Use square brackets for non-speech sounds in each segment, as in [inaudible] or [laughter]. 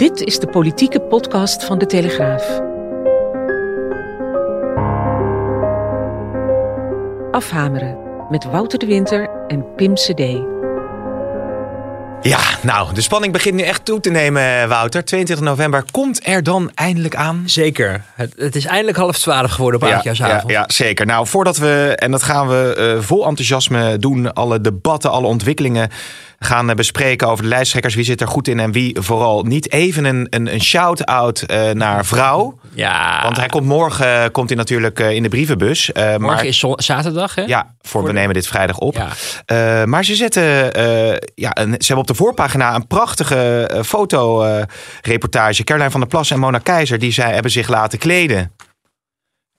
Dit is de politieke podcast van de Telegraaf. Afhameren met Wouter de Winter en Pim CD. Ja, nou, de spanning begint nu echt toe te nemen, Wouter. 22 november komt er dan eindelijk aan. Zeker. Het, het is eindelijk half twaalf geworden op ja, oudjaarsavond. Ja, ja, zeker. Nou, voordat we, en dat gaan we uh, vol enthousiasme doen, alle debatten, alle ontwikkelingen gaan bespreken over de lijsttrekkers. Wie zit er goed in en wie vooral niet. Even een, een, een shout-out uh, naar vrouw. Ja. Want hij komt morgen komt hij natuurlijk uh, in de brievenbus. Uh, morgen maar, is zaterdag, hè? Ja, voor, voor we nemen dit vrijdag op. Ja. maar ze zetten, ja, een, ze hebben op de voorpagina een prachtige fotoreportage. Caroline van der Plas en Mona Keizer, die zij hebben zich laten kleden.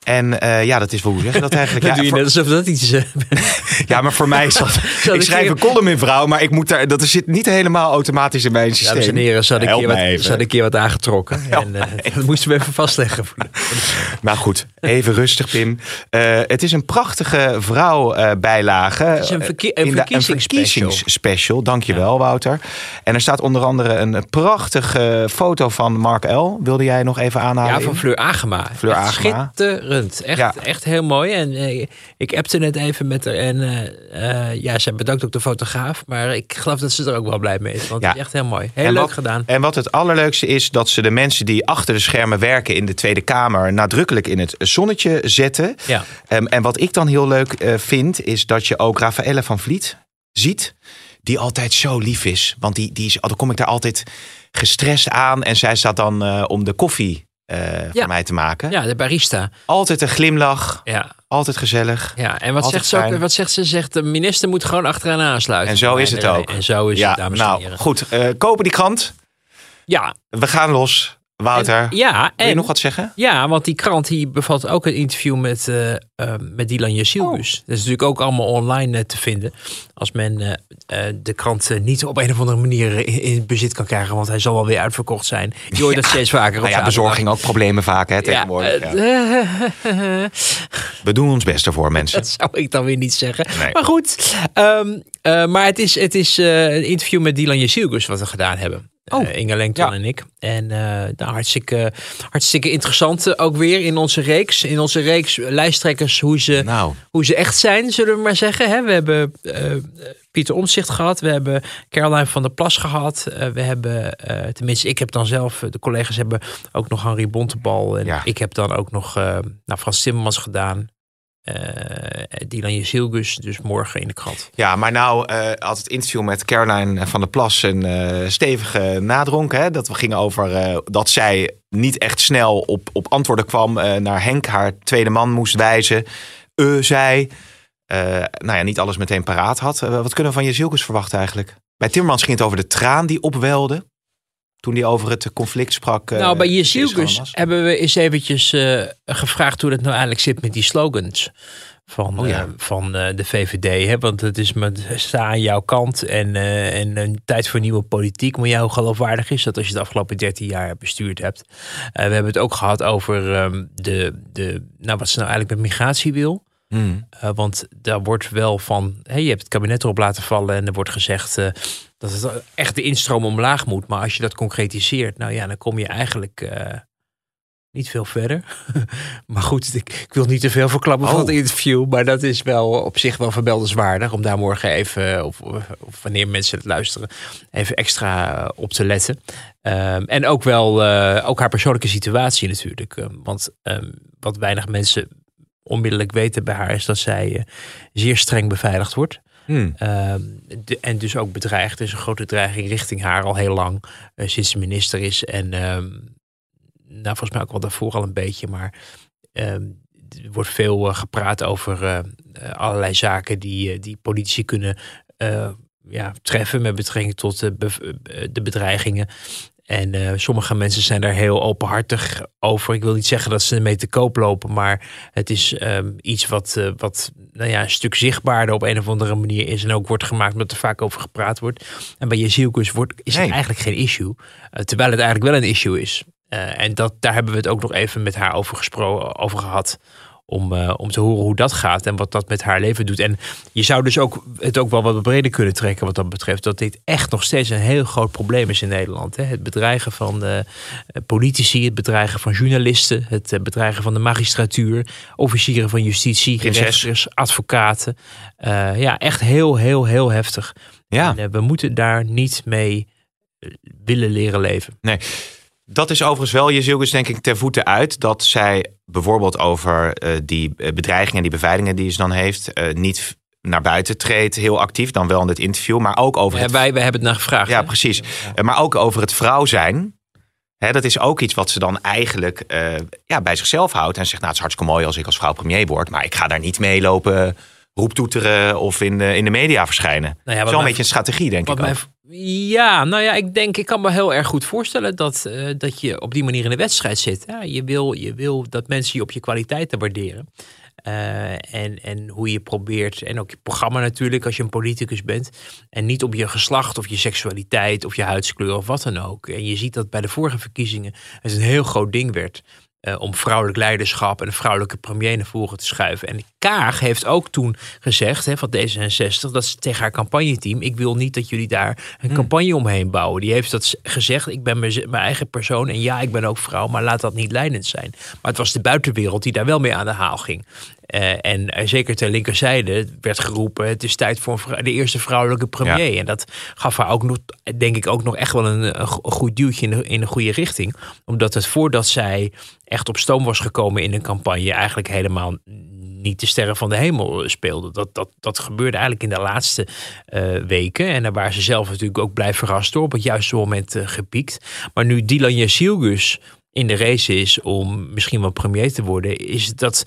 En uh, ja, dat is wel hoe zeg je dat eigenlijk? [laughs] dat ja, doe je voor... net alsof dat iets [laughs] is. ja, maar voor mij is dat... ik schrijf een column in vrouw, maar ik moet daar, dat zit niet helemaal automatisch in mijn systeem. Dames en heren, ze hadden een keer wat, een keer wat aangetrokken. [laughs] Help en uh, dat moesten we even vastleggen. nou goed, even rustig Pim. Het is een prachtige vrouw bijlage. Het is een, verkie een, verkiezingsspecial. Een verkiezingsspecial, dankjewel ja. Wouter. En er staat onder andere een prachtige foto van Mark L. Wilde jij nog even aanhalen? Ja, van Fleur Agema. Fleur Agema. Schitterend. Echt, ja. echt heel mooi. En uh, ik appte net even met haar. En uh, uh, ja, ze bedankt ook de fotograaf. Maar ik geloof dat ze er ook wel blij mee is. Want ja. het is echt heel mooi. Heel en leuk wat, gedaan. En wat het allerleukste is, dat ze de mensen die achter de schermen werken in de Tweede Kamer nadrukkelijk in het zonnetje zetten. Ja. Um, en wat ik dan heel leuk vind, is dat je ook Rafaelle van Vliet ziet. Die altijd zo lief is. Want die, die is, dan kom ik daar altijd gestrest aan. En zij staat dan om de koffie uh, ja. voor mij te maken. Ja, de barista. Altijd een glimlach. Ja. Altijd gezellig. Ja, en wat zegt, ze ook, wat zegt ze? Zegt de minister moet gewoon achteraan aansluiten. En zo is het ook. En zo is ja, het, dames nou, en heren. Goed, uh, kopen die krant. Ja. We gaan los. Wouter, en, ja, wil je en, nog wat zeggen? Ja, want die krant die bevat ook een interview met, uh, uh, met Dylan Jasilbus. Oh. Dat is natuurlijk ook allemaal online uh, te vinden. Als men de krant niet op een of andere manier in, bezit kan krijgen. Want hij zal wel weer uitverkocht zijn. Je hoort ja. dat steeds vaker op nou ja, bezorging ook problemen vaak hè, tegenwoordig. Ja, We doen ons best ervoor, mensen. Dat zou ik dan weer niet zeggen. Nee. Maar goed, um, maar het is, het is een interview met Dylan Jasilbus wat we gedaan hebben. Oh, uh, Inge Lengton ja. en ik. En uh, nou, hartstikke, hartstikke interessant ook weer in onze reeks. In onze reeks lijsttrekkers, hoe ze, nou. hoe ze echt zijn, zullen we maar zeggen. Hè? We hebben uh, Pieter Omtzigt gehad. We hebben Caroline van der Plas gehad. we hebben, tenminste, ik heb dan zelf, de collega's hebben ook nog Henri Bontebal. En ja. ik heb dan ook nog nou, Frans Timmermans gedaan. Uh, Dylan Jezilgus, dus morgen in de krant. Ja, maar nou uh, had het interview met Caroline van der Plas een uh, stevige nadronk. Hè? Dat we gingen over dat zij niet echt snel op, op antwoorden kwam. naar Henk, haar tweede man, moest wijzen. zij, nou ja, niet alles meteen paraat had. wat kunnen we van Jezilgus verwachten eigenlijk? Bij Timmermans ging het over de traan die opwelde toen hij over het conflict sprak. Nou, bij Jezielkus hebben we eens eventjes uh, gevraagd hoe het nou eigenlijk zit met die slogans van, oh, ja. uh, van uh, de VVD. Hè? Want het is met sta aan jouw kant en, en een tijd voor nieuwe politiek. Maar jou geloofwaardig is dat als je de afgelopen 13 jaar bestuurd hebt. we hebben het ook gehad over um, de, de, nou, wat ze nou eigenlijk met migratie wil. Mm. want daar wordt wel van, hey, je hebt het kabinet erop laten vallen en er wordt gezegd dat het echt de instroom omlaag moet. Maar als je dat concretiseert, nou ja, dan kom je eigenlijk uh, niet veel verder. [laughs] maar goed, ik, ik, wil niet te veel verklappen oh. van het interview. Maar dat is wel op zich wel verbeldenswaardig. Om daar morgen even, of, of wanneer mensen het luisteren, even extra op te letten. Um, en ook wel uh, ook haar persoonlijke situatie natuurlijk. Um, want um, wat weinig mensen onmiddellijk weten bij haar is dat zij uh, zeer streng beveiligd wordt. Hmm. De, en dus ook bedreigd. Er is een grote dreiging richting haar al heel lang. Uh, sinds ze minister is. En uh, nou, volgens mij ook wel daarvoor al een beetje. Maar ehm, er wordt veel uh, gepraat over uh, allerlei zaken die, die politici kunnen ja, treffen met betrekking tot de bedreigingen. En uh, sommige mensen zijn daar heel openhartig over. Ik wil niet zeggen dat ze ermee te koop lopen, maar het is um, iets wat, uh, wat nou ja, een stuk zichtbaarder op een of andere manier is. En ook wordt gemaakt omdat er vaak over gepraat wordt. En bij Jezielkus wordt is het eigenlijk geen issue. Uh, terwijl het eigenlijk wel een issue is. en dat, daar hebben we het ook nog even met haar over gesproken, over gehad om, uh, om te horen hoe dat gaat en wat dat met haar leven doet. En je zou dus ook het ook wel wat breder kunnen trekken wat dat betreft. Dat dit echt nog steeds een heel groot probleem is in Nederland. Hè? Het bedreigen van uh, politici, het bedreigen van journalisten, het uh, bedreigen van de magistratuur, officieren van justitie, rechters, advocaten. ja, echt heel, heel, heel heftig. Ja. En, we moeten daar niet mee willen leren leven. Nee. Dat is overigens wel Jezilgus denk ik ter voeten uit. Dat zij bijvoorbeeld over uh, die bedreigingen, die beveiligingen die ze dan heeft, uh, niet naar buiten treedt, heel actief, dan wel in het interview, maar ook over. Ja, het... wij, wij hebben het naar gevraagd. Ja, precies. Ja. Maar ook over het vrouw zijn. Hè, dat is ook iets wat ze dan eigenlijk uh, ja, bij zichzelf houdt. En zegt, nou, het is hartstikke mooi als ik als vrouw premier word, maar ik ga daar niet mee lopen roeptoeteren of in de, in de media verschijnen. Nou ja, Zo'n beetje een strategie, denk ik. Ook. Ja, nou ja, ik denk, ik kan me heel erg goed voorstellen dat, uh, dat je op die manier in de wedstrijd zit. Ja, je, wil, je wil dat mensen je op je kwaliteiten waarderen. Uh, en, en hoe je probeert, en ook je programma natuurlijk als je een politicus bent. En niet op je geslacht of je seksualiteit of je huidskleur of wat dan ook. En je ziet dat bij de vorige verkiezingen het een heel groot ding werd. Uh, om vrouwelijk leiderschap en een vrouwelijke premier naar voren te schuiven. En Kaag heeft ook toen gezegd hè, van D66 dat ze tegen haar campagneteam: ik wil niet dat jullie daar een hmm. campagne omheen bouwen. Die heeft dat gezegd: ik ben mijn eigen persoon en ja, ik ben ook vrouw, maar laat dat niet leidend zijn. Maar het was de buitenwereld die daar wel mee aan de haal ging. Uh, en uh, zeker ter linkerzijde werd geroepen: het is tijd voor de eerste vrouwelijke premier. Ja. En dat gaf haar ook nog, denk ik, ook nog echt wel een, een goed duwtje in de, in de goede richting. Omdat het voordat zij echt op stoom was gekomen in een campagne, eigenlijk helemaal niet de sterren van de hemel speelde. Dat, dat, dat gebeurde eigenlijk in de laatste uh, weken. En daar waren ze zelf natuurlijk ook blij verrast door. Op het juiste moment uh, gepiekt. Maar nu Dylan Jasilgus in de race is om misschien wel premier te worden, is dat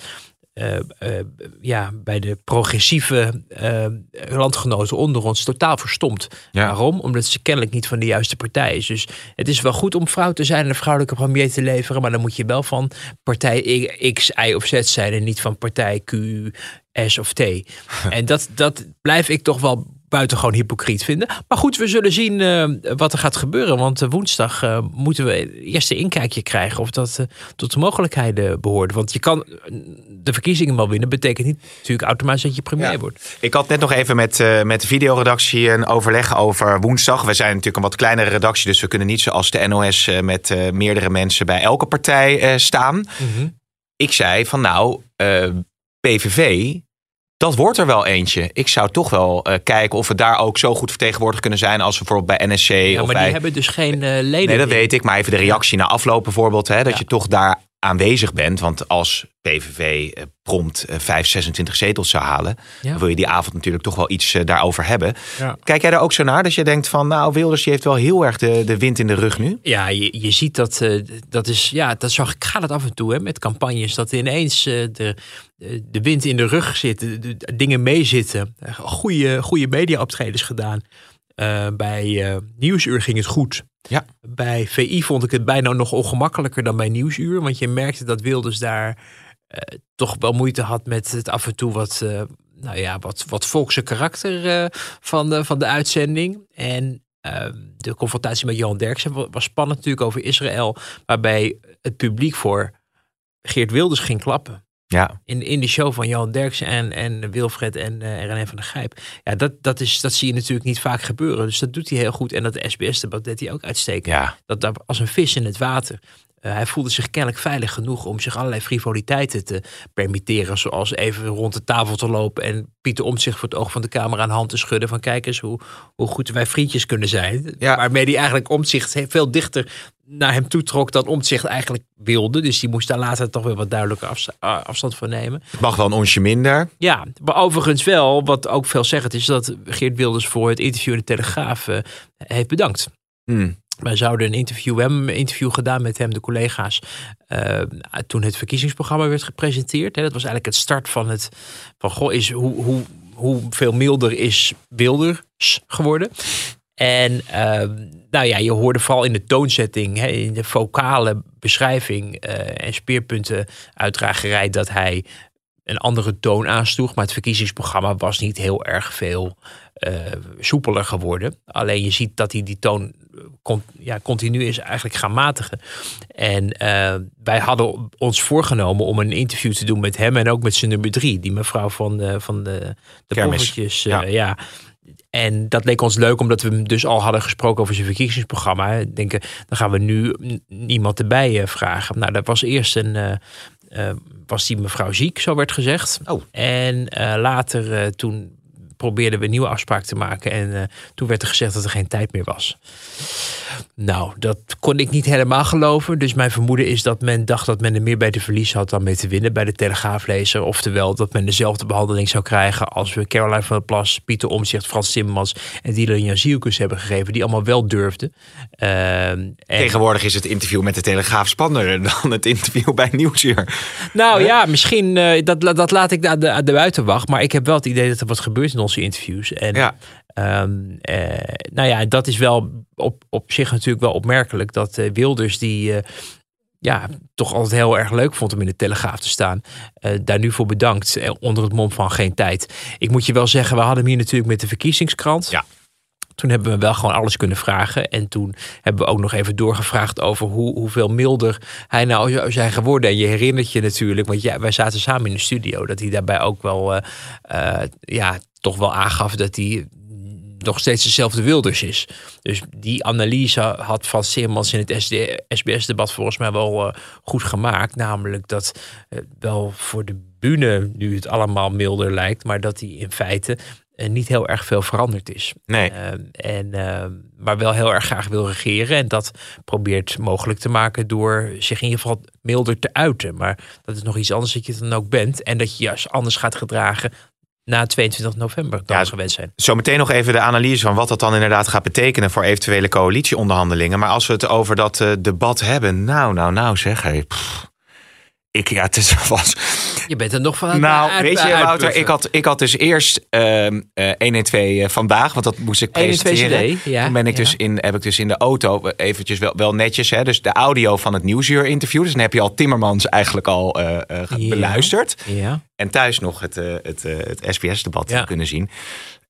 uh, uh, ja, bij de progressieve uh, landgenoten onder ons totaal verstomd. Ja. Waarom? Omdat ze kennelijk niet van de juiste partij is. Dus het is wel goed om vrouw te zijn en een vrouwelijke premier te leveren. Maar dan moet je wel van partij X, Y of Z zijn en niet van partij Q, S of T. [laughs] en dat, dat blijf ik toch wel buitengewoon hypocriet vinden. Maar goed, we zullen zien uh, wat er gaat gebeuren. Want uh, woensdag uh, moeten we eerst een inkijkje krijgen of dat tot de mogelijkheden behoort. Want je kan de verkiezingen wel winnen, betekent niet natuurlijk automatisch dat je premier ja. wordt. Ik had net nog even met, met de videoredactie een overleg over woensdag. We zijn natuurlijk een wat kleinere redactie, dus we kunnen niet zoals de NOS met meerdere mensen bij elke partij staan. Mm -hmm. Ik zei van nou, PVV dat wordt er wel eentje. Ik zou toch wel uh, kijken of we daar ook zo goed vertegenwoordigd kunnen zijn als we bijvoorbeeld bij NSC. Ja, of maar bij... die hebben dus geen uh, leden. Nee, dat weet ik. Maar even de reactie na afloop bijvoorbeeld. Hè, dat ja. je toch daar aanwezig bent. Want als PVV uh, prompt 5, 26 zetels zou halen, ja. dan wil je die avond natuurlijk toch wel iets daarover hebben. Ja. Kijk jij daar ook zo naar? Dat je denkt van, nou, Wilders die heeft wel heel erg de, de wind in de rug nu. Ja, je, je ziet dat, dat is, ja, dat zag ik, ga dat af en toe hè, met campagnes, dat ineens de, de wind in de rug zit, de, de dingen meezitten. Goede, goede media-optredens gedaan. Uh, bij uh, Nieuwsuur ging het goed. Ja. Bij VI vond ik het bijna nog ongemakkelijker dan bij Nieuwsuur. Want je merkte dat Wilders daar uh, toch wel moeite had met het af en toe wat, nou ja, wat, wat volkse karakter van, de, van de uitzending. En de confrontatie met Johan Derksen was spannend natuurlijk over Israël. Waarbij het publiek voor Geert Wilders ging klappen. Ja. In, in de show van Johan Derksen en, en Wilfred en uh, René van der Gijp. Ja, dat, dat, is, dat zie je natuurlijk niet vaak gebeuren. Dus dat doet hij heel goed. En dat SBS-debat deed hij ook uitstekend. Ja. Dat, dat als een vis in het water. Uh, hij voelde zich kennelijk veilig genoeg om zich allerlei frivoliteiten te permitteren. Zoals even rond de tafel te lopen en Pieter Omtzigt voor het oog van de camera een hand te schudden. Van kijk eens hoe, hoe goed wij vriendjes kunnen zijn. Ja. Waarmee hij eigenlijk Omtzigt veel dichter naar hem toe trok dan Omtzigt eigenlijk wilde. Dus die moest daar later toch weer wat duidelijker afsta afstand van nemen. Het mag wel een onsje minder. Ja, maar overigens wel, wat ook veel zegt, is dat Geert Wilders voor het interview in de Telegraaf uh, heeft bedankt. Hmm. Wij zouden een interview, hebben een interview gedaan met hem, de collega's, uh, toen het verkiezingsprogramma werd gepresenteerd. Hè. Dat was eigenlijk het start van het, van goh, is hoe, hoe hoeveel milder is Wilders geworden. En ehm, nou ja, je hoorde vooral in de toonzetting, hè, in de vocale beschrijving eh, en speerpunten uitdragerij dat hij een andere toon aansloeg. Maar het verkiezingsprogramma was niet heel erg veel eh, soepeler geworden. Alleen je ziet dat hij die toon con- ja, continu is eigenlijk gaan matigen. En eh, wij hadden ons voorgenomen om een interview te doen met hem en ook met zijn nummer drie, die mevrouw van de, van de, de poffertjes. eh, Ja. ja. En dat leek ons leuk, omdat we hem dus al hadden gesproken over zijn verkiezingsprogramma. Denken, dan gaan we nu niemand erbij eh, vragen. Nou, dat was eerst een. Eh, was die mevrouw ziek, zo werd gezegd. Oh. En eh, later, eh, toen probeerden we een nieuwe afspraak te maken. En toen werd er gezegd dat er geen tijd meer was. Nou, dat kon ik niet helemaal geloven. Dus mijn vermoeden is dat men dacht dat men er meer bij te verliezen had dan mee te winnen bij de Telegraaflezer. Oftewel dat men dezelfde behandeling zou krijgen als we Caroline van der Plas, Pieter Omzicht, Frans Timmermans en Dylan Jazielkus hebben gegeven. Die allemaal wel durfden. En- Tegenwoordig is het interview met de Telegraaf spannender dan het interview bij Nieuwsuur. Nou ja, misschien eh, dat, dat laat ik aan de, aan de buitenwacht. Maar ik heb wel het idee dat er wat gebeurt in onze interviews. En Ja. Ehm, eh, nou ja, dat is wel op, op zich natuurlijk wel opmerkelijk. Dat eh, Wilders die... eh, ja, toch altijd heel erg leuk vond om in de Telegraaf te staan. daar nu voor bedankt, onder het mom van geen tijd. Ik moet je wel zeggen, we hadden hem hier natuurlijk met de verkiezingskrant. Ja. Toen hebben we wel gewoon alles kunnen vragen. En toen hebben we ook nog even doorgevraagd over hoe, hoeveel milder hij nou zou zijn geworden. En je herinnert je natuurlijk, want ja, wij zaten samen in de studio, dat hij daarbij ook wel, ja, toch wel aangaf dat hij nog steeds dezelfde Wilders is. Dus die analyse had Van Simmons in het SBS-debat volgens mij wel eh, goed gemaakt. Namelijk dat eh, wel voor de bühne nu het allemaal milder lijkt, maar dat hij in feite eh, niet heel erg veel veranderd is. Nee. En, maar wel heel erg graag wil regeren. En dat probeert mogelijk te maken door zich in ieder geval milder te uiten. Maar dat is nog iets anders dat je dan ook bent. En dat je juist anders gaat gedragen na 22 november dan Ja, gewend zijn. Zometeen nog even de analyse van wat dat dan inderdaad gaat betekenen voor eventuele coalitieonderhandelingen. Maar als we het over dat eh, debat hebben, nou, nou, nou zeg. Hey, pff. Ik, ja, het is, [laughs] was, Je bent er nog van aan het Nou, uit- weet je, uitpuffen. Wouter, ik had, ik had dus eerst ehm eh 112 eh, vandaag, want dat moest ik 112 presenteren. CD, ja, Toen ben ik ja. dus in, heb ik dus in de auto eh, eventjes wel, wel netjes, hè, dus de audio van het nieuwsuur-interview. Dus dan heb je al Timmermans eigenlijk al Ja. beluisterd. Ja. En thuis nog het, het, het SBS-debat kunnen zien.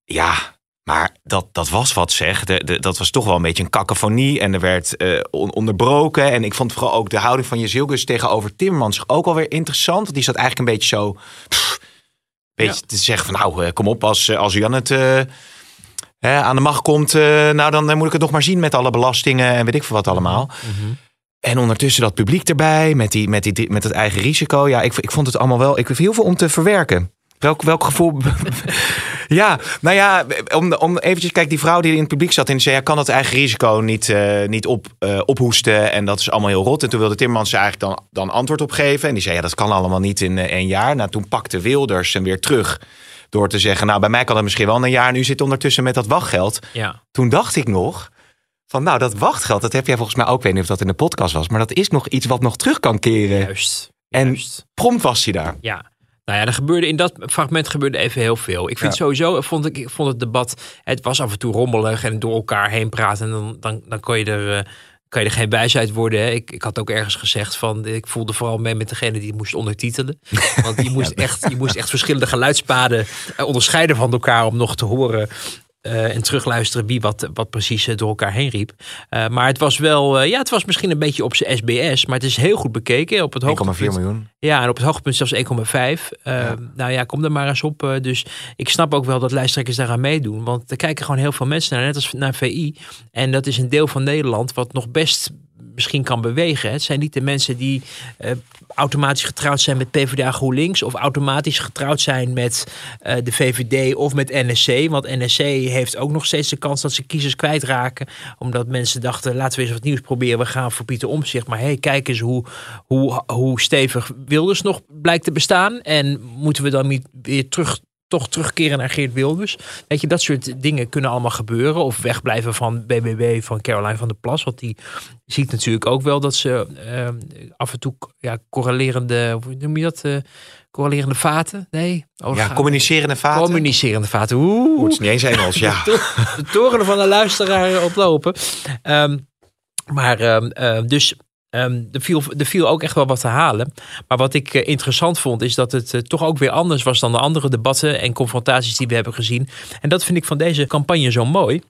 Ja, maar dat, dat was wat zeg. De, de, dat was toch wel een beetje een cacophonie. En er werd eh, on- onderbroken. En ik vond vooral ook de houding van Jezilgus tegenover Timmermans ook alweer interessant. Want die zat eigenlijk een beetje zo... pff, beetje te zeggen van nou, eh, kom op, als, eh, als u aan het... hè, aan de macht komt, nou dan moet ik het nog maar zien met alle belastingen en weet ik veel wat allemaal. Mhm. En ondertussen dat publiek erbij, met, die, met, die, met het eigen risico. Ja, ik, ik vond het allemaal wel. Ik heb heel veel om te verwerken. Welk, welk gevoel. [laughs] ja, nou ja, om, om eventjes, kijk, die vrouw die in het publiek zat en die zei: ja, kan dat eigen risico niet, eh, niet op, eh, ophoesten. En dat is allemaal heel rot. En toen wilde Timmermans er eigenlijk dan, dan antwoord op geven. En die zei: ja, dat kan allemaal niet in één jaar. Nou, toen pakte Wilders hem weer terug. Door te zeggen: nou, bij mij kan het misschien wel in een jaar. En u zit ondertussen met dat wachtgeld. ja. Toen dacht ik nog. Van nou, dat wachtgeld, dat heb jij volgens mij ook, ik weet niet of dat in de podcast was, maar dat is nog iets wat nog terug kan keren. Juist. En- Juist. Prompt was hij daar. Ja. Nou ja, er gebeurde in dat fragment gebeurde even heel veel. Ik vind Ja. sowieso, vond ik, ik vond het debat, het was af en toe rommelig en door elkaar heen praten. En dan, dan, dan kon je er, eh, kan je er geen wijsheid worden. Hè. Ik, ik had ook ergens gezegd van, ik voelde vooral mee met degene die moest ondertitelen. [laughs] Want je moest, echt, je moest echt verschillende geluidspaden eh, onderscheiden van elkaar om nog te horen en terugluisteren wie wat, wat precies eh, door elkaar heen riep. Eh, maar het was wel, eh, ja, het was misschien een beetje op zijn SBS, maar het is heel goed bekeken op het 1,4 hoogtepunt. miljoen. Ja, en op het hoogtepunt zelfs 1,5. Eh, Nou ja, kom er maar eens op. eh, dus ik snap ook wel dat lijsttrekkers daaraan meedoen. Want er kijken gewoon heel veel mensen naar, net als naar VI. En dat is een deel van Nederland wat nog best misschien kan bewegen. Het zijn niet de mensen die eh, automatisch getrouwd zijn met PvdA GroenLinks... of automatisch getrouwd zijn met eh, de VVD of met NSC. Want NSC heeft ook nog steeds de kans dat ze kiezers kwijtraken. Omdat mensen dachten, laten we eens wat nieuws proberen. We gaan voor Pieter Omtzigt. Maar hey, kijk eens hoe, hoe, hoe stevig Wilders nog blijkt te bestaan. En moeten we dan niet weer terug toch terugkeren naar Geert Wilders. Weet je, dat soort dingen kunnen allemaal gebeuren. Of wegblijven van BBB, van Caroline van der Plas. Want die ziet natuurlijk ook wel dat ze uh, af en toe ja, correlerende, hoe noem je dat? Uh, correlerende vaten? Nee. Oh, ja, communicerende vaten. Communicerende vaten. Oeh. Goed, niet eens Engels, ja. [laughs] de toren van de luisteraar oplopen. Um, maar um, dus Um, er, viel, er viel ook echt wel wat te halen. Maar wat ik uh, interessant vond, is dat het uh, toch ook weer anders was dan de andere debatten en confrontaties die we hebben gezien. En dat vind ik van deze campagne zo mooi.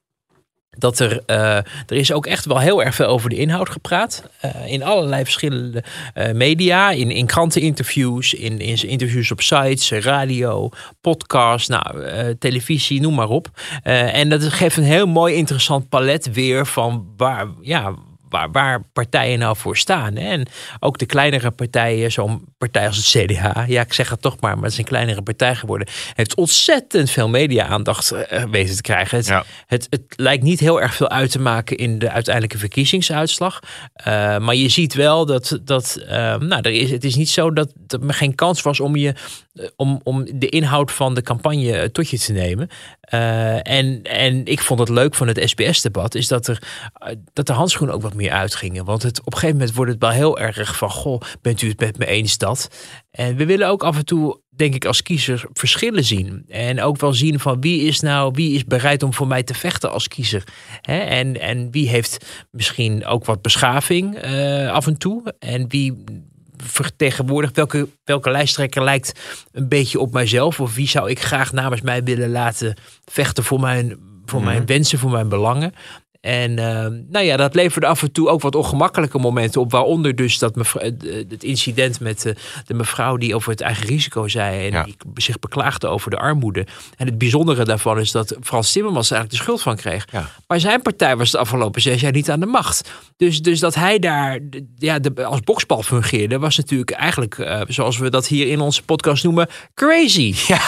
Dat er, uh, er is ook echt wel heel erg veel over de inhoud gepraat. in allerlei verschillende media. In, in kranteninterviews, in, in interviews op sites, radio, podcast, nou, televisie, noem maar op. en dat geeft een heel mooi interessant palet weer van waar, ja, waar, waar partijen nou voor staan. En ook de kleinere partijen, zo'n partij als het CDA, ja, ik zeg het toch maar, maar het is een kleinere partij geworden, heeft ontzettend veel media-aandacht uh, weten te krijgen. Het, het, het, lijkt niet heel erg veel uit te maken in de uiteindelijke verkiezingsuitslag. Uh, maar je ziet wel dat, dat nou, er is, het is niet zo dat, dat er geen kans was om je om, om de inhoud van de campagne tot je te nemen. Uh, en, en ik vond het leuk van het SBS-debat, is dat, er, dat de handschoenen ook wat meer uitgingen. Want het, op een gegeven moment wordt het wel heel erg van, goh, bent u het met me eens dat? En we willen ook af en toe, denk ik, als kiezer verschillen zien. En ook wel zien van wie is nou, wie is bereid om voor mij te vechten als kiezer. Hè? En, en wie heeft misschien ook wat beschaving af en toe. En wie vertegenwoordigt, welke, welke lijsttrekker lijkt een beetje op mijzelf. Of wie zou ik graag namens mij willen laten vechten voor mijn, voor mijn mhm. wensen, voor mijn belangen. En uh, nou ja, dat leverde af en toe ook wat ongemakkelijke momenten op. Waaronder dus dat mevrouw, het incident met de, de, mevrouw die over het eigen risico zei. En die zich beklaagde over de armoede. En het bijzondere daarvan is dat Frans Timmermans eigenlijk de schuld van kreeg. Maar zijn partij was de afgelopen zes jaar niet aan de macht. Dus, dus dat hij daar ja, de, als boksbal fungeerde, was natuurlijk eigenlijk, uh, zoals we dat hier in onze podcast noemen, crazy. [laughs] Ja.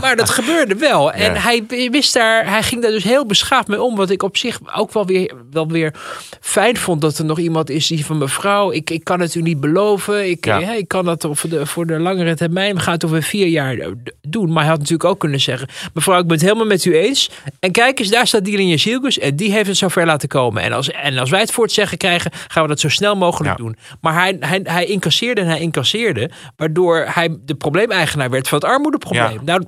Maar dat gebeurde wel. En hij wist daar, hij ging daar dus heel beschaafd mee om. Wat ik op zich ook wel weer, wel weer fijn vond dat er nog iemand is die van mevrouw, ik, ik kan het u niet beloven. Ik, ja. ik kan dat voor de, voor de langere termijn, we gaan het over vier jaar doen. Maar hij had natuurlijk ook kunnen zeggen, mevrouw, ik ben het helemaal met u eens. En kijk eens, daar staat Dylan Jezilgus en die heeft het zover laten komen. En als, en als wij het voor het zeggen krijgen, gaan we dat zo snel mogelijk doen. Maar hij, hij, hij incasseerde en hij incasseerde, waardoor hij de probleemeigenaar werd van het armoedeprobleem. Nou,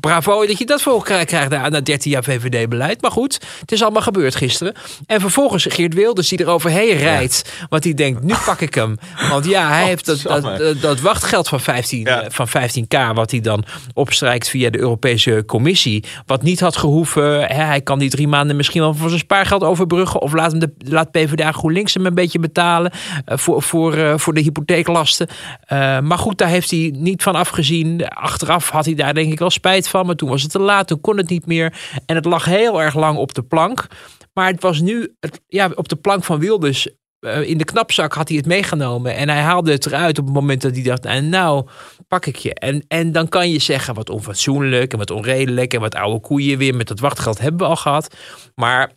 bravo dat je dat voor elkaar krijgt na, na 13 jaar VVD-beleid. Maar goed, het is allemaal gebeurd gisteren. En vervolgens Geert Wilders die eroverheen rijdt. Ja. Want die denkt, nu pak ik hem. Want ja, hij [laughs] heeft dat, dat, dat, wachtgeld van, 15, ja. van 15k... wat hij dan opstrijkt via de Europese Commissie. Wat niet had gehoeven. Hè, hij kan die drie maanden misschien wel voor zijn spaargeld overbruggen. Of laat, hem de, laat PvdA GroenLinks hem een beetje betalen... Uh, voor, voor, uh, voor de hypotheeklasten. Uh, maar goed, daar heeft hij niet van afgezien. Achteraf had hij daar denk ik wel spijt van. Maar toen was het te laat, toen kon het niet meer. En het lag heel erg lang op de plank. Maar het was nu het, ja, op de plank van Wilders. Uh, in de knapzak had hij het meegenomen. En hij haalde het eruit op het moment dat hij dacht: nou, pak ik je. En, en dan kan je zeggen wat onfatsoenlijk en wat onredelijk. En wat oude koeien weer met dat wachtgeld hebben we al gehad. Maar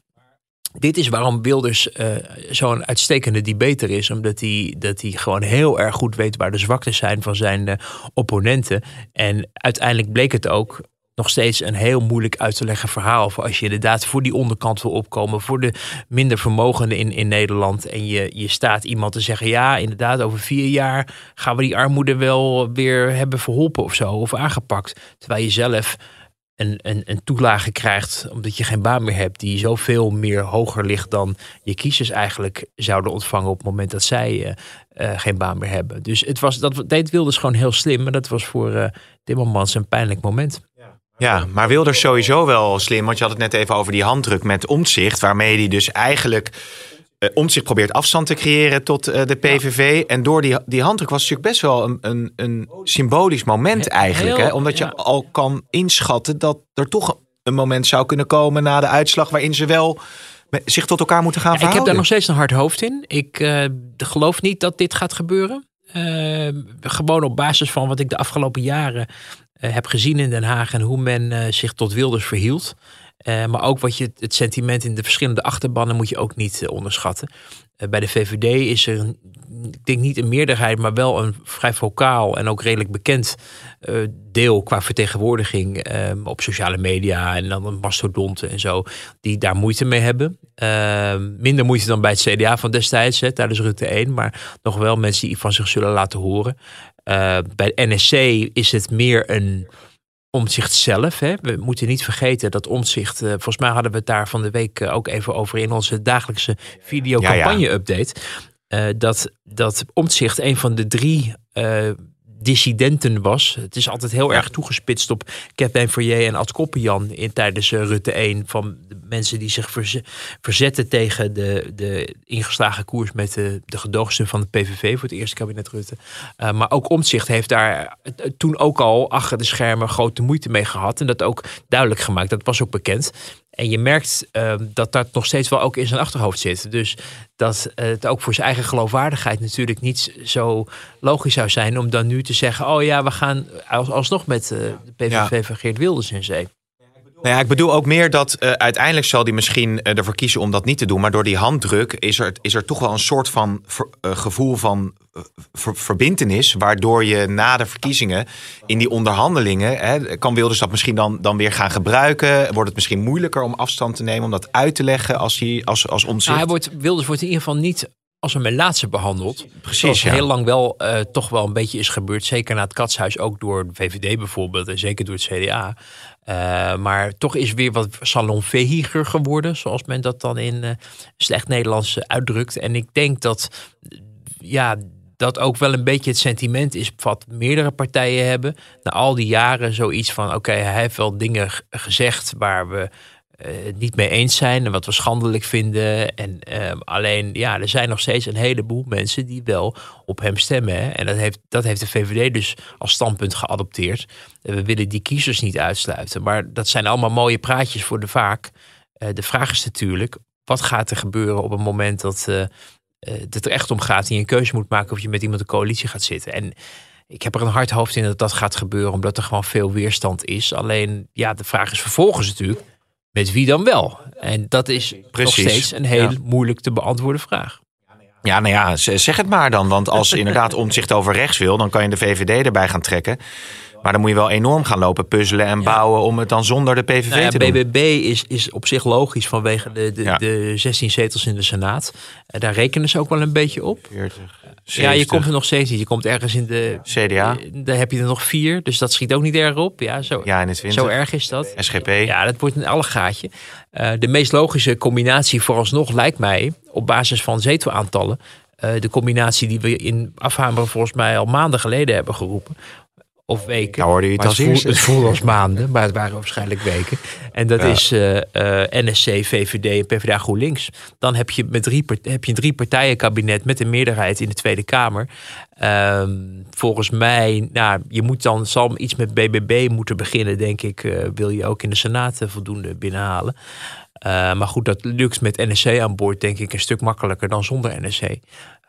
dit is waarom Wilders uh, zo'n uitstekende debater is. Omdat hij, dat hij gewoon heel erg goed weet waar de zwaktes zijn van zijn uh, opponenten. En uiteindelijk bleek het ook nog steeds een heel moeilijk uit te leggen verhaal. Voor als je inderdaad voor die onderkant wil opkomen. Voor de minder vermogenden in, in Nederland. En je, je staat iemand te zeggen. Ja, inderdaad, over vier jaar gaan we die armoede wel weer hebben verholpen of zo. Of aangepakt. Terwijl je zelf een, een, een toelage krijgt omdat je geen baan meer hebt, die zoveel meer hoger ligt dan je kiezers eigenlijk zouden ontvangen op het moment dat zij uh, uh, geen baan meer hebben. Dus het was, dat deed Wilders gewoon heel slim, maar dat was voor uh, Timmermans een pijnlijk moment. Ja, maar Wilders sowieso wel slim, want je had het net even over die handdruk met omzicht, waarmee hij dus eigenlijk om zich probeert afstand te creëren tot uh, de PVV. En door die, die handdruk was natuurlijk best wel een, een, een symbolisch moment eigenlijk. hè? Omdat je al kan inschatten dat er toch een moment zou kunnen komen na de uitslag waarin ze wel zich tot elkaar moeten gaan ja, verhouden. Ik heb daar nog steeds een hard hoofd in. Ik uh, geloof niet dat dit gaat gebeuren. gewoon op basis van wat ik de afgelopen jaren heb gezien in Den Haag en hoe men zich tot Wilders verhield. Eh, maar ook wat je, het sentiment in de verschillende achterbannen moet je ook niet eh, onderschatten. Eh, bij de VVD is er, een, ik denk niet een meerderheid, maar wel een vrij vocaal en ook redelijk bekend deel qua vertegenwoordiging eh, op sociale media en dan mastodonten en zo, die daar moeite mee hebben. Eh, minder moeite dan bij het CDA van destijds, hè, tijdens Rutte 1, maar nog wel mensen die van zich zullen laten horen. Bij de NSC is het meer een omzicht zelf. Hè. We moeten niet vergeten dat omzicht. eh, volgens mij hadden we het daar van de week eh, ook even over in onze dagelijkse videocampagne-update. Eh, dat, dat omzicht een van de drie dissidenten was. Het is altijd heel erg toegespitst op Captain Fourier en Ad Koppenjan in tijdens eh, Rutte 1 van de mensen die zich verze- verzetten tegen de, de ingeslagen koers met de, de gedoogsteun van de PVV voor het eerste kabinet Rutte. Eh, maar ook Omtzigt heeft daar eh, toen ook al achter de schermen grote moeite mee gehad en dat ook duidelijk gemaakt. Dat was ook bekend. En je merkt eh, dat dat nog steeds wel ook in zijn achterhoofd zit. Dus dat eh, het ook voor zijn eigen geloofwaardigheid natuurlijk niet zo logisch zou zijn om dan nu te zeggen: oh ja, we gaan als, alsnog met eh, de PVV van Geert Wilders in zee. Nou ja, ik bedoel ook meer dat eh, uiteindelijk zal hij misschien eh, ervoor kiezen om dat niet te doen. Maar door die handdruk is er, is er toch wel een soort van ver- eh, gevoel van ver- verbintenis. Waardoor je na de verkiezingen in die onderhandelingen. Hè, kan Wilders dat misschien dan, dan weer gaan gebruiken? Wordt het misschien moeilijker om afstand te nemen, om dat uit te leggen als, hij, als, als omzicht? Nou, hij wordt, Wilders wordt in ieder geval niet als een melaatse behandeld. Precies, ja. heel lang wel eh, toch wel een beetje is gebeurd. Zeker na het katshuis, ook door de VVD bijvoorbeeld. En zeker door het CDA. Eh, maar toch is weer wat salonvehiger geworden. Zoals men dat dan in eh, slecht Nederlands uitdrukt. En ik denk dat ja, dat ook wel een beetje het sentiment is wat meerdere partijen hebben. Na al die jaren zoiets van, oké, hij heeft wel dingen gezegd waar we het niet mee eens zijn en wat we schandelijk vinden. En eh, alleen, ja, er zijn nog steeds een heleboel mensen die wel op hem stemmen. En dat heeft, dat heeft de VVD dus als standpunt geadopteerd. We willen die kiezers niet uitsluiten. Maar dat zijn allemaal mooie praatjes voor de vaak. Eh, de vraag is natuurlijk, wat gaat er gebeuren op het moment dat eh, eh, het er echt om gaat en je een keuze moet maken of je met iemand een coalitie gaat zitten. En ik heb er een hard hoofd in dat dat gaat gebeuren, omdat er gewoon veel weerstand is. Alleen, ja, de vraag is vervolgens natuurlijk, met wie dan wel? En dat is Precies, nog steeds een heel ja. moeilijk te beantwoorden vraag. Ja, nou ja, zeg het maar dan. Want als inderdaad omzicht over rechts wil, dan kan je de VVD erbij gaan trekken. Maar dan moet je wel enorm gaan lopen puzzelen en bouwen om het dan zonder de PVV Nou ja, te doen. BBB is, is op zich logisch vanwege de, de, Ja. de 16 zetels in de Senaat. Eh, daar rekenen ze ook wel een beetje op. 40, Ja, je 70, komt er nog steeds niet. Je komt ergens in de... CDA, eh, Daar heb je er nog vier, dus dat schiet ook niet erg op. Ja, zo, ja 21, zo erg is dat. SGP. Ja, dat wordt een allegaatje. Eh de meest logische combinatie vooralsnog lijkt mij, op basis van zetelaantallen, eh, de combinatie die we in Afhameren volgens mij al maanden geleden hebben geroepen. Of weken. Nou hoorde je het als het, voelde als maanden, maar het waren waarschijnlijk weken. En dat Ja. is eh, eh, NSC, VVD en PvdA GroenLinks. Dan heb je, met drie, heb je een drie partijen kabinet met een meerderheid in de Tweede Kamer. Ehm, volgens mij, nou, je moet dan, zal iets met BBB moeten beginnen, denk ik. eh, wil je ook in de Senaat voldoende binnenhalen. Maar goed, dat lukt met NSC aan boord, denk ik, een stuk makkelijker dan zonder NSC.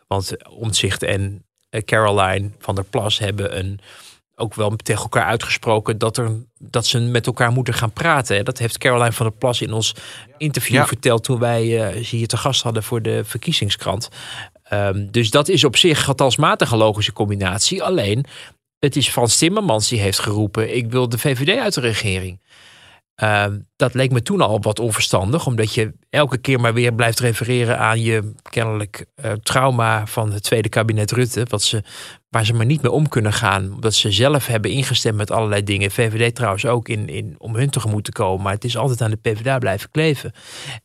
Want Omtzigt en Caroline van der Plas hebben een, ook wel tegen elkaar uitgesproken dat, er, dat ze met elkaar moeten gaan praten. Dat heeft Caroline van der Plas in ons interview Ja. verteld toen wij eh, ze hier te gast hadden voor de verkiezingskrant. Ehm, dus dat is op zich getalsmatig een logische combinatie. Alleen, het is Frans Timmermans die heeft geroepen: ik wil de VVD uit de regering. Ehm, dat leek me toen al wat onverstandig, omdat je elke keer maar weer blijft refereren aan je kennelijk eh, trauma van het tweede kabinet Rutte, wat ze, waar ze maar niet mee om kunnen gaan, omdat ze zelf hebben ingestemd met allerlei dingen. VVD trouwens ook in, in, om hun tegemoet te komen, maar het is altijd aan de PvdA blijven kleven.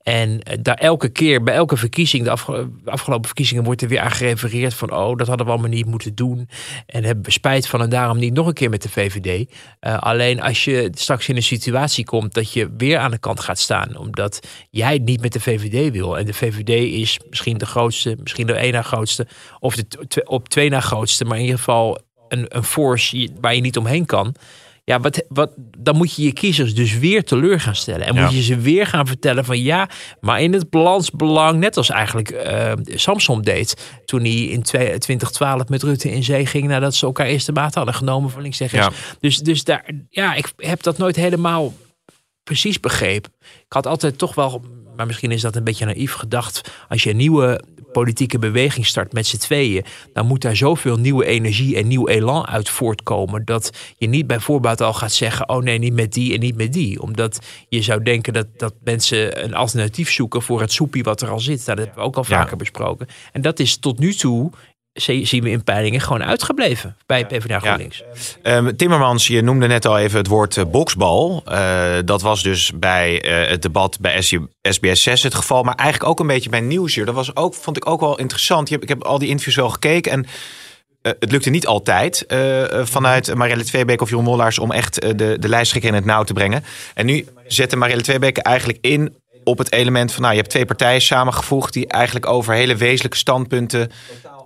En eh, daar elke keer, bij elke verkiezing, de afge- afgelopen verkiezingen, wordt er weer aan gerefereerd van, oh, dat hadden we allemaal niet moeten doen. En hebben we spijt van en daarom niet nog een keer met de VVD. Eh, alleen als je straks in een situatie komt dat je weer aan de kant gaat staan, omdat jij niet met de VVD wil. En de VVD is misschien de grootste, misschien de één na grootste, of de op twee na grootste, maar in ieder geval een, een force waar je niet omheen kan. Ja, wat, wat, dan moet je je kiezers dus weer teleur gaan stellen. En Ja. moet je ze weer gaan vertellen van ja, maar in het balansbelang, net als eigenlijk eh, Samson deed. Toen hij in twee- 2012 met Rutte in zee ging nadat ze elkaar eerste maat hadden genomen van links en rechts. Dus, dus daar, ja, ik heb dat nooit helemaal precies begreep. Ik had altijd toch wel, maar misschien is dat een beetje naïef gedacht. Als je een nieuwe politieke beweging start met z'n tweeën, dan moet daar zoveel nieuwe energie en nieuw elan uit voortkomen. Dat je niet bij voorbaat al gaat zeggen: oh nee, niet met die en niet met die. Omdat je zou denken dat, dat mensen een alternatief zoeken voor het soepie wat er al zit. Nou, dat hebben we ook al vaker besproken. En dat is tot nu toe zien we in peilingen gewoon uitgebleven bij PvdA GroenLinks. Ja. Um, Timmermans, je noemde net al even het woord uh, boksbal. Uh, dat was dus bij uh, het debat bij SBS 6 het geval. Maar eigenlijk ook een beetje bij Nieuwsuur. Dat was ook, vond ik ook wel interessant. Ik heb al die interviews wel gekeken en... het lukte niet altijd vanuit Marielle Tweebeek of Jeroen Mollaars om echt de, de lijsttrekker in het nauw te brengen. En nu zette Marielle Tweebeek eigenlijk in op het element van, nou, je hebt twee partijen samengevoegd die eigenlijk over hele wezenlijke standpunten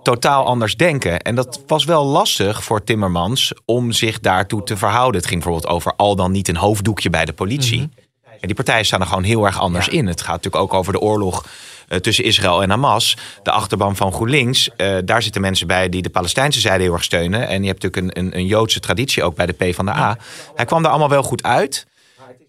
totaal anders denken. En dat was wel lastig voor Timmermans om zich daartoe te verhouden. Het ging bijvoorbeeld over al dan niet een hoofddoekje bij de politie. Mhm. En die partijen staan er gewoon heel erg anders in. Het gaat natuurlijk ook over de oorlog uh, tussen Israël en Hamas. De achterban van GroenLinks. Uh, daar zitten mensen bij die de Palestijnse zijde heel erg steunen. En je hebt natuurlijk een, een, een Joodse traditie ook bij de P van de A. Hij kwam daar allemaal wel goed uit.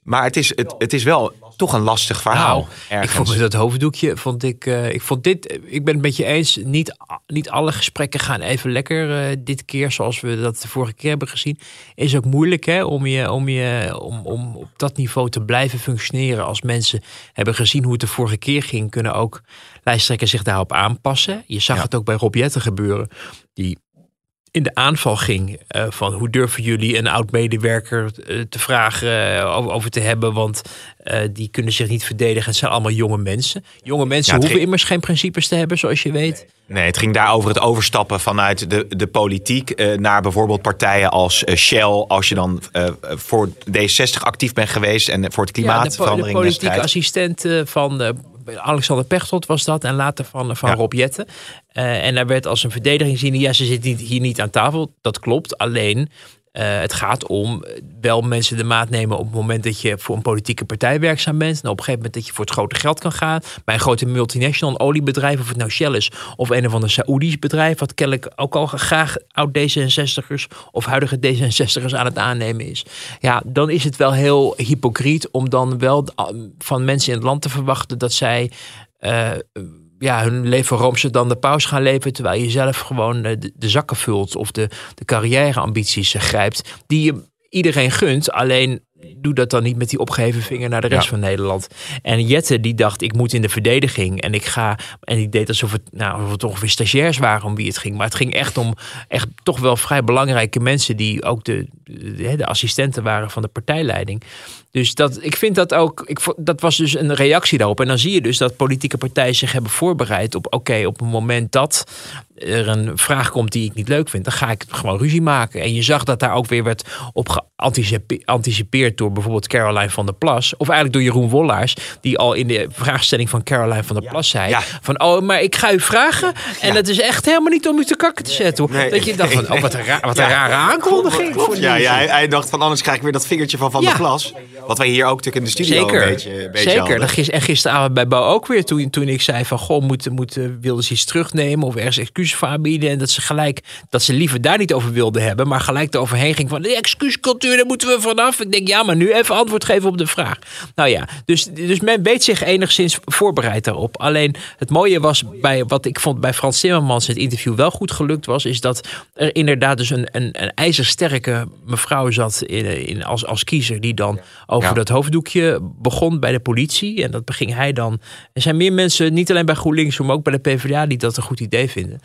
Maar het is, het, het is wel toch een lastig verhaal. Nou, ik vond dat hoofddoekje, vond ik, uh, ik vond dit, ik ben het met je eens, niet, niet alle gesprekken gaan even lekker uh, dit keer, zoals we dat de vorige keer hebben gezien. Is ook moeilijk hè, om, je, om, je, om, om op dat niveau te blijven functioneren. Als mensen hebben gezien hoe het de vorige keer ging, kunnen ook lijsttrekkers zich daarop aanpassen. Je zag het ook bij Rob Jetten gebeuren, die in de aanval ging. Uh, van hoe durven jullie een oud medewerker uh, te vragen uh, over, over, te hebben? Want die kunnen zich niet verdedigen. Het zijn allemaal jonge mensen. Jonge mensen ja, hoeven ging... immers geen principes te hebben, zoals je weet. Nee, het ging daar over het overstappen vanuit de, de politiek naar bijvoorbeeld partijen als Shell. Als je dan voor D60 actief bent geweest en voor het klimaatverandering. Ja, de, de politieke assistent van Alexander Pechtold was dat en later van, van ja. Rob Jetten. Uh, en daar werd als een verdediging zien, ja, ze zit niet, hier niet aan tafel. Dat klopt, alleen uh, het gaat om wel mensen de maat nemen op het moment dat je voor een politieke partij werkzaam bent. En op een gegeven moment dat je voor het grote geld kan gaan. Bij een grote multinational, oliebedrijf, of het nou Shell is, of een of ander Saoedisch bedrijf, wat kennelijk ook al graag oud D66'ers of huidige D66'ers aan het aannemen is. Ja, dan is het wel heel hypocriet om dan wel van mensen in het land te verwachten dat zij. Ja, hun leven roomse dan de paus gaan leven. Terwijl je zelf gewoon de, de zakken vult of de, de carrièreambities grijpt. Die je iedereen gunt. Alleen doe dat dan niet met die opgeheven vinger naar de rest van Nederland. En Jette die dacht, ik moet in de verdediging. En ik ga. En die deed alsof het, nou, alsof het toch weer stagiairs waren om wie het ging. Maar het ging echt om echt toch wel vrij belangrijke mensen die ook de, de, de assistenten waren van de partijleiding. Dus dat, ik vind dat ook, ik, dat was dus een reactie daarop. En dan zie je dus dat politieke partijen zich hebben voorbereid op, oké, op het moment dat er een vraag komt die ik niet leuk vind, dan ga ik gewoon ruzie maken. En je zag dat daar ook weer werd op geanticipeerd door bijvoorbeeld Caroline van der Plas, of eigenlijk door Jeroen Wollaars, die al in de vraagstelling van Caroline van der Plas zei: ja. van oh, maar ik ga u vragen. En ja. dat is echt helemaal niet om u te kakken te zetten. Nee. Dat je dacht van oh, wat een, ra wat een rare aankondiging. Ja, ja hij, hij, dacht van anders krijg ik weer dat vingertje van Van der Plas. Wat wij hier ook natuurlijk in de studio Zeker. een beetje, een beetje Zeker. En gisteravond bij Bo ook weer, toen, toen ik zei van goh, moeten moet, wilden ze iets terugnemen of ergens excuses voor aanbieden. En dat ze gelijk, dat ze liever daar niet over wilden hebben, maar gelijk eroverheen ging van de excuuscultuur, daar moeten we vanaf. Ik denk ja, maar nu even antwoord geven op de vraag. Nou ja, dus, dus men weet zich enigszins voorbereid daarop. Alleen het mooie was bij wat ik vond bij Frans Timmermans het interview wel goed gelukt was, is dat er inderdaad dus een, een, een ijzersterke mevrouw zat in, in, als, als kiezer die dan over ja. dat hoofddoekje begon bij de politie. En dat beging hij dan. Er zijn meer mensen, niet alleen bij GroenLinks, maar ook bij de PvdA, die dat een goed idee vinden.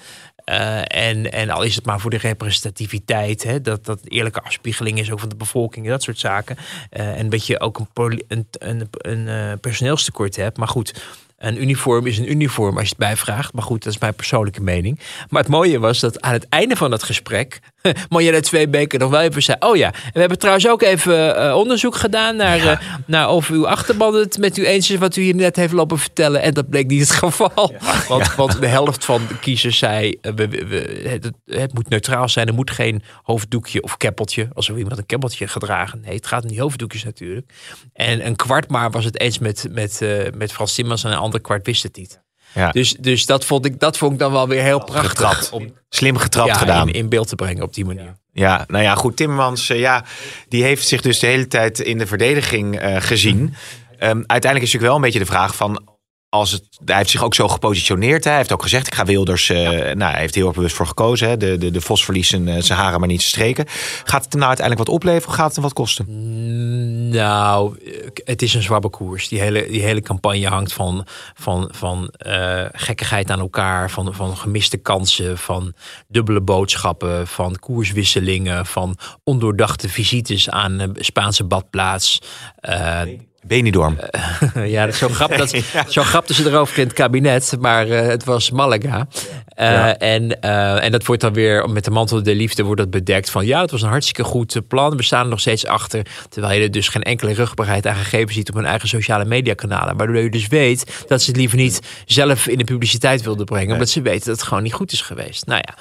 Uh, en, en al is het maar voor de representativiteit, hè, dat dat eerlijke afspiegeling is ook van de bevolking en dat soort zaken. Uh, en dat je ook een, een, een, een uh, personeelstekort hebt. Maar goed, een uniform is een uniform als je het bijvraagt. Maar goed, dat is mijn persoonlijke mening. Maar het mooie was dat aan het einde van het gesprek... [laughs] Marjelle Tweebeke nog wel even zei... Oh ja, en we hebben trouwens ook even uh, onderzoek gedaan... Naar, ja. uh, naar of uw achterban het met u eens is... wat u hier net heeft lopen vertellen. En dat bleek niet het geval. Ja. [laughs] Want, ja. want, de helft van de kiezers zei... Uh, we, we, het, het, moet neutraal zijn. Er moet geen hoofddoekje of keppeltje... alsof iemand een keppeltje gedragen. Nee, het gaat om die hoofddoekjes natuurlijk. En een kwart maar was het eens met, met, met Frans Simmers... en een ander kwart wist het niet. Ja. Dus, dus dat, vond ik, dat vond ik dan wel weer heel prachtig. Getrapt. Om Slim getrapt ja, gedaan. in, in beeld te brengen op die manier. Ja, nou ja, goed. Timmermans, eh, ja, die heeft zich dus de hele tijd in de verdediging eh, gezien. Ehm, uiteindelijk is natuurlijk wel een beetje de vraag van. Als het, hij heeft zich ook zo gepositioneerd. Hè. Hij heeft ook gezegd: ik ga Wilders. eh, Nou, hij heeft heel erg bewust voor gekozen. Hè. De, de, de Vos verliest zijn, eh, zijn haren, maar niet zijn streken. Gaat het hem nou uiteindelijk wat opleveren of gaat het hem wat kosten? Mm, Nou, het is een zwabbe koers. Die hele, die hele campagne hangt van, van, van eh, gekkigheid aan elkaar, van, van gemiste kansen, van dubbele boodschappen, van koerswisselingen, van ondoordachte visites aan een Spaanse badplaats. Eh, Benidorm. [laughs] ja, dat, zo, grap, dat, [laughs] zo grapten ze erover in het kabinet, maar eh, het was Malaga. Eh, Ja. en, eh, en dat wordt dan weer met de mantel der liefde wordt dat bedekt van ja, het was een hartstikke goed eh, plan. We staan er nog steeds achter, terwijl je er dus geen enkele rugbaarheid aan gegeven ziet op hun eigen sociale mediakanalen. Waardoor je dus weet dat ze het liever niet zelf in de publiciteit wilden brengen, omdat ze weten dat het gewoon niet goed is geweest. Nou ja.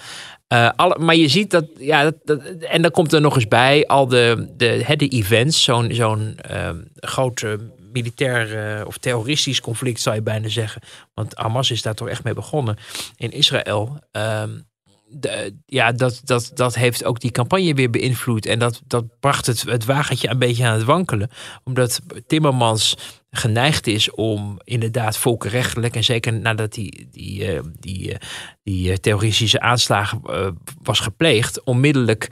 Eh, alle, maar je ziet dat, ja, dat, en dan komt er nog eens bij al de, de, de events, zo'n zo'n eh, groot eh, militair eh, of terroristisch conflict zou je bijna zeggen. Want Hamas is daar toch echt mee begonnen in Israël. Ehm, de, ja, dat, dat, dat heeft ook die campagne weer beïnvloed. En dat, dat bracht het, het wagentje een beetje aan het wankelen. Omdat Timmermans geneigd is om inderdaad volkenrechtelijk... en zeker nadat die, die, eh, die, eh, die eh, terroristische aanslagen was gepleegd... onmiddellijk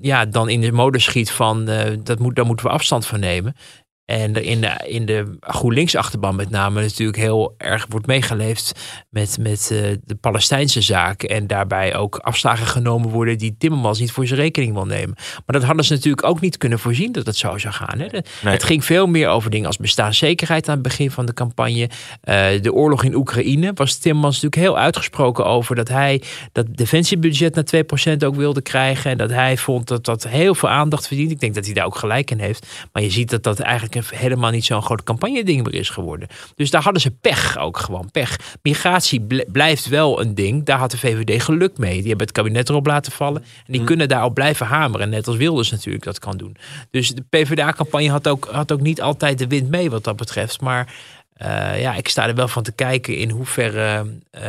ja, dan in de mode schiet van... dat moet, daar moeten we afstand van nemen. En in de, in de GroenLinks-achterban met name natuurlijk heel erg wordt meegeleefd met, met eh, de Palestijnse zaak. En daarbij ook afslagen genomen worden die Timmermans niet voor zijn rekening wil nemen. Maar dat hadden ze natuurlijk ook niet kunnen voorzien dat het zo zou gaan. Hè? De- Nee. Het ging veel meer over dingen als bestaanszekerheid aan het begin van de campagne. Eh, de oorlog in Oekraïne was Timmermans natuurlijk heel uitgesproken over dat hij dat defensiebudget naar 2% ook wilde krijgen. En dat hij vond dat dat heel veel aandacht verdient. Ik denk dat hij daar ook gelijk in heeft. Maar je ziet dat dat eigenlijk helemaal niet zo'n groot campagne-ding meer is geworden. Dus daar hadden ze pech ook gewoon. Pech. Migratie bl- blijft wel een ding. Daar had de VVD geluk mee. Die hebben het kabinet erop laten vallen. En die kunnen daarop blijven hameren. Net als Wilders natuurlijk dat kan doen. Dus de PvdA-campagne had ook, had ook niet altijd de wind mee wat dat betreft. Maar eh, ja, ik sta er wel van te kijken in hoeverre eh,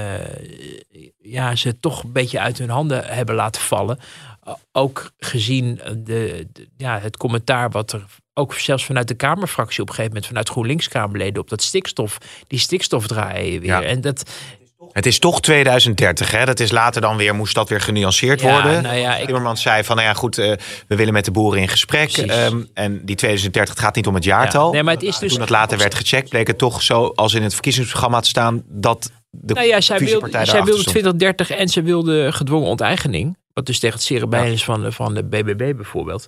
ja, ze het toch een beetje uit hun handen hebben laten vallen. O- Ook gezien de, de- ja, het commentaar wat er ook zelfs vanuit de Kamerfractie op een gegeven moment vanuit GroenLinks-Kamerleden op dat stikstof, die stikstof draaien weer. Ja. En dat, Het is toch 2030, hè? Dat is later dan weer, moest dat weer genuanceerd Ja, worden. nou ja, ik- Timmermans zei van, nou ja, goed, eh, we willen met de boeren in gesprek. Ehm, en die 2030 het gaat niet om het jaartal. Ja, nee, maar het is dus- Toen dat later werd gecheckt, bleek het toch zo als in het verkiezingsprogramma te staan dat de Nou ja, zij wilde, zij wilde 2030 en ze wilde gedwongen onteigening. Wat dus tegen het cerebijn is van, van de BBB bijvoorbeeld.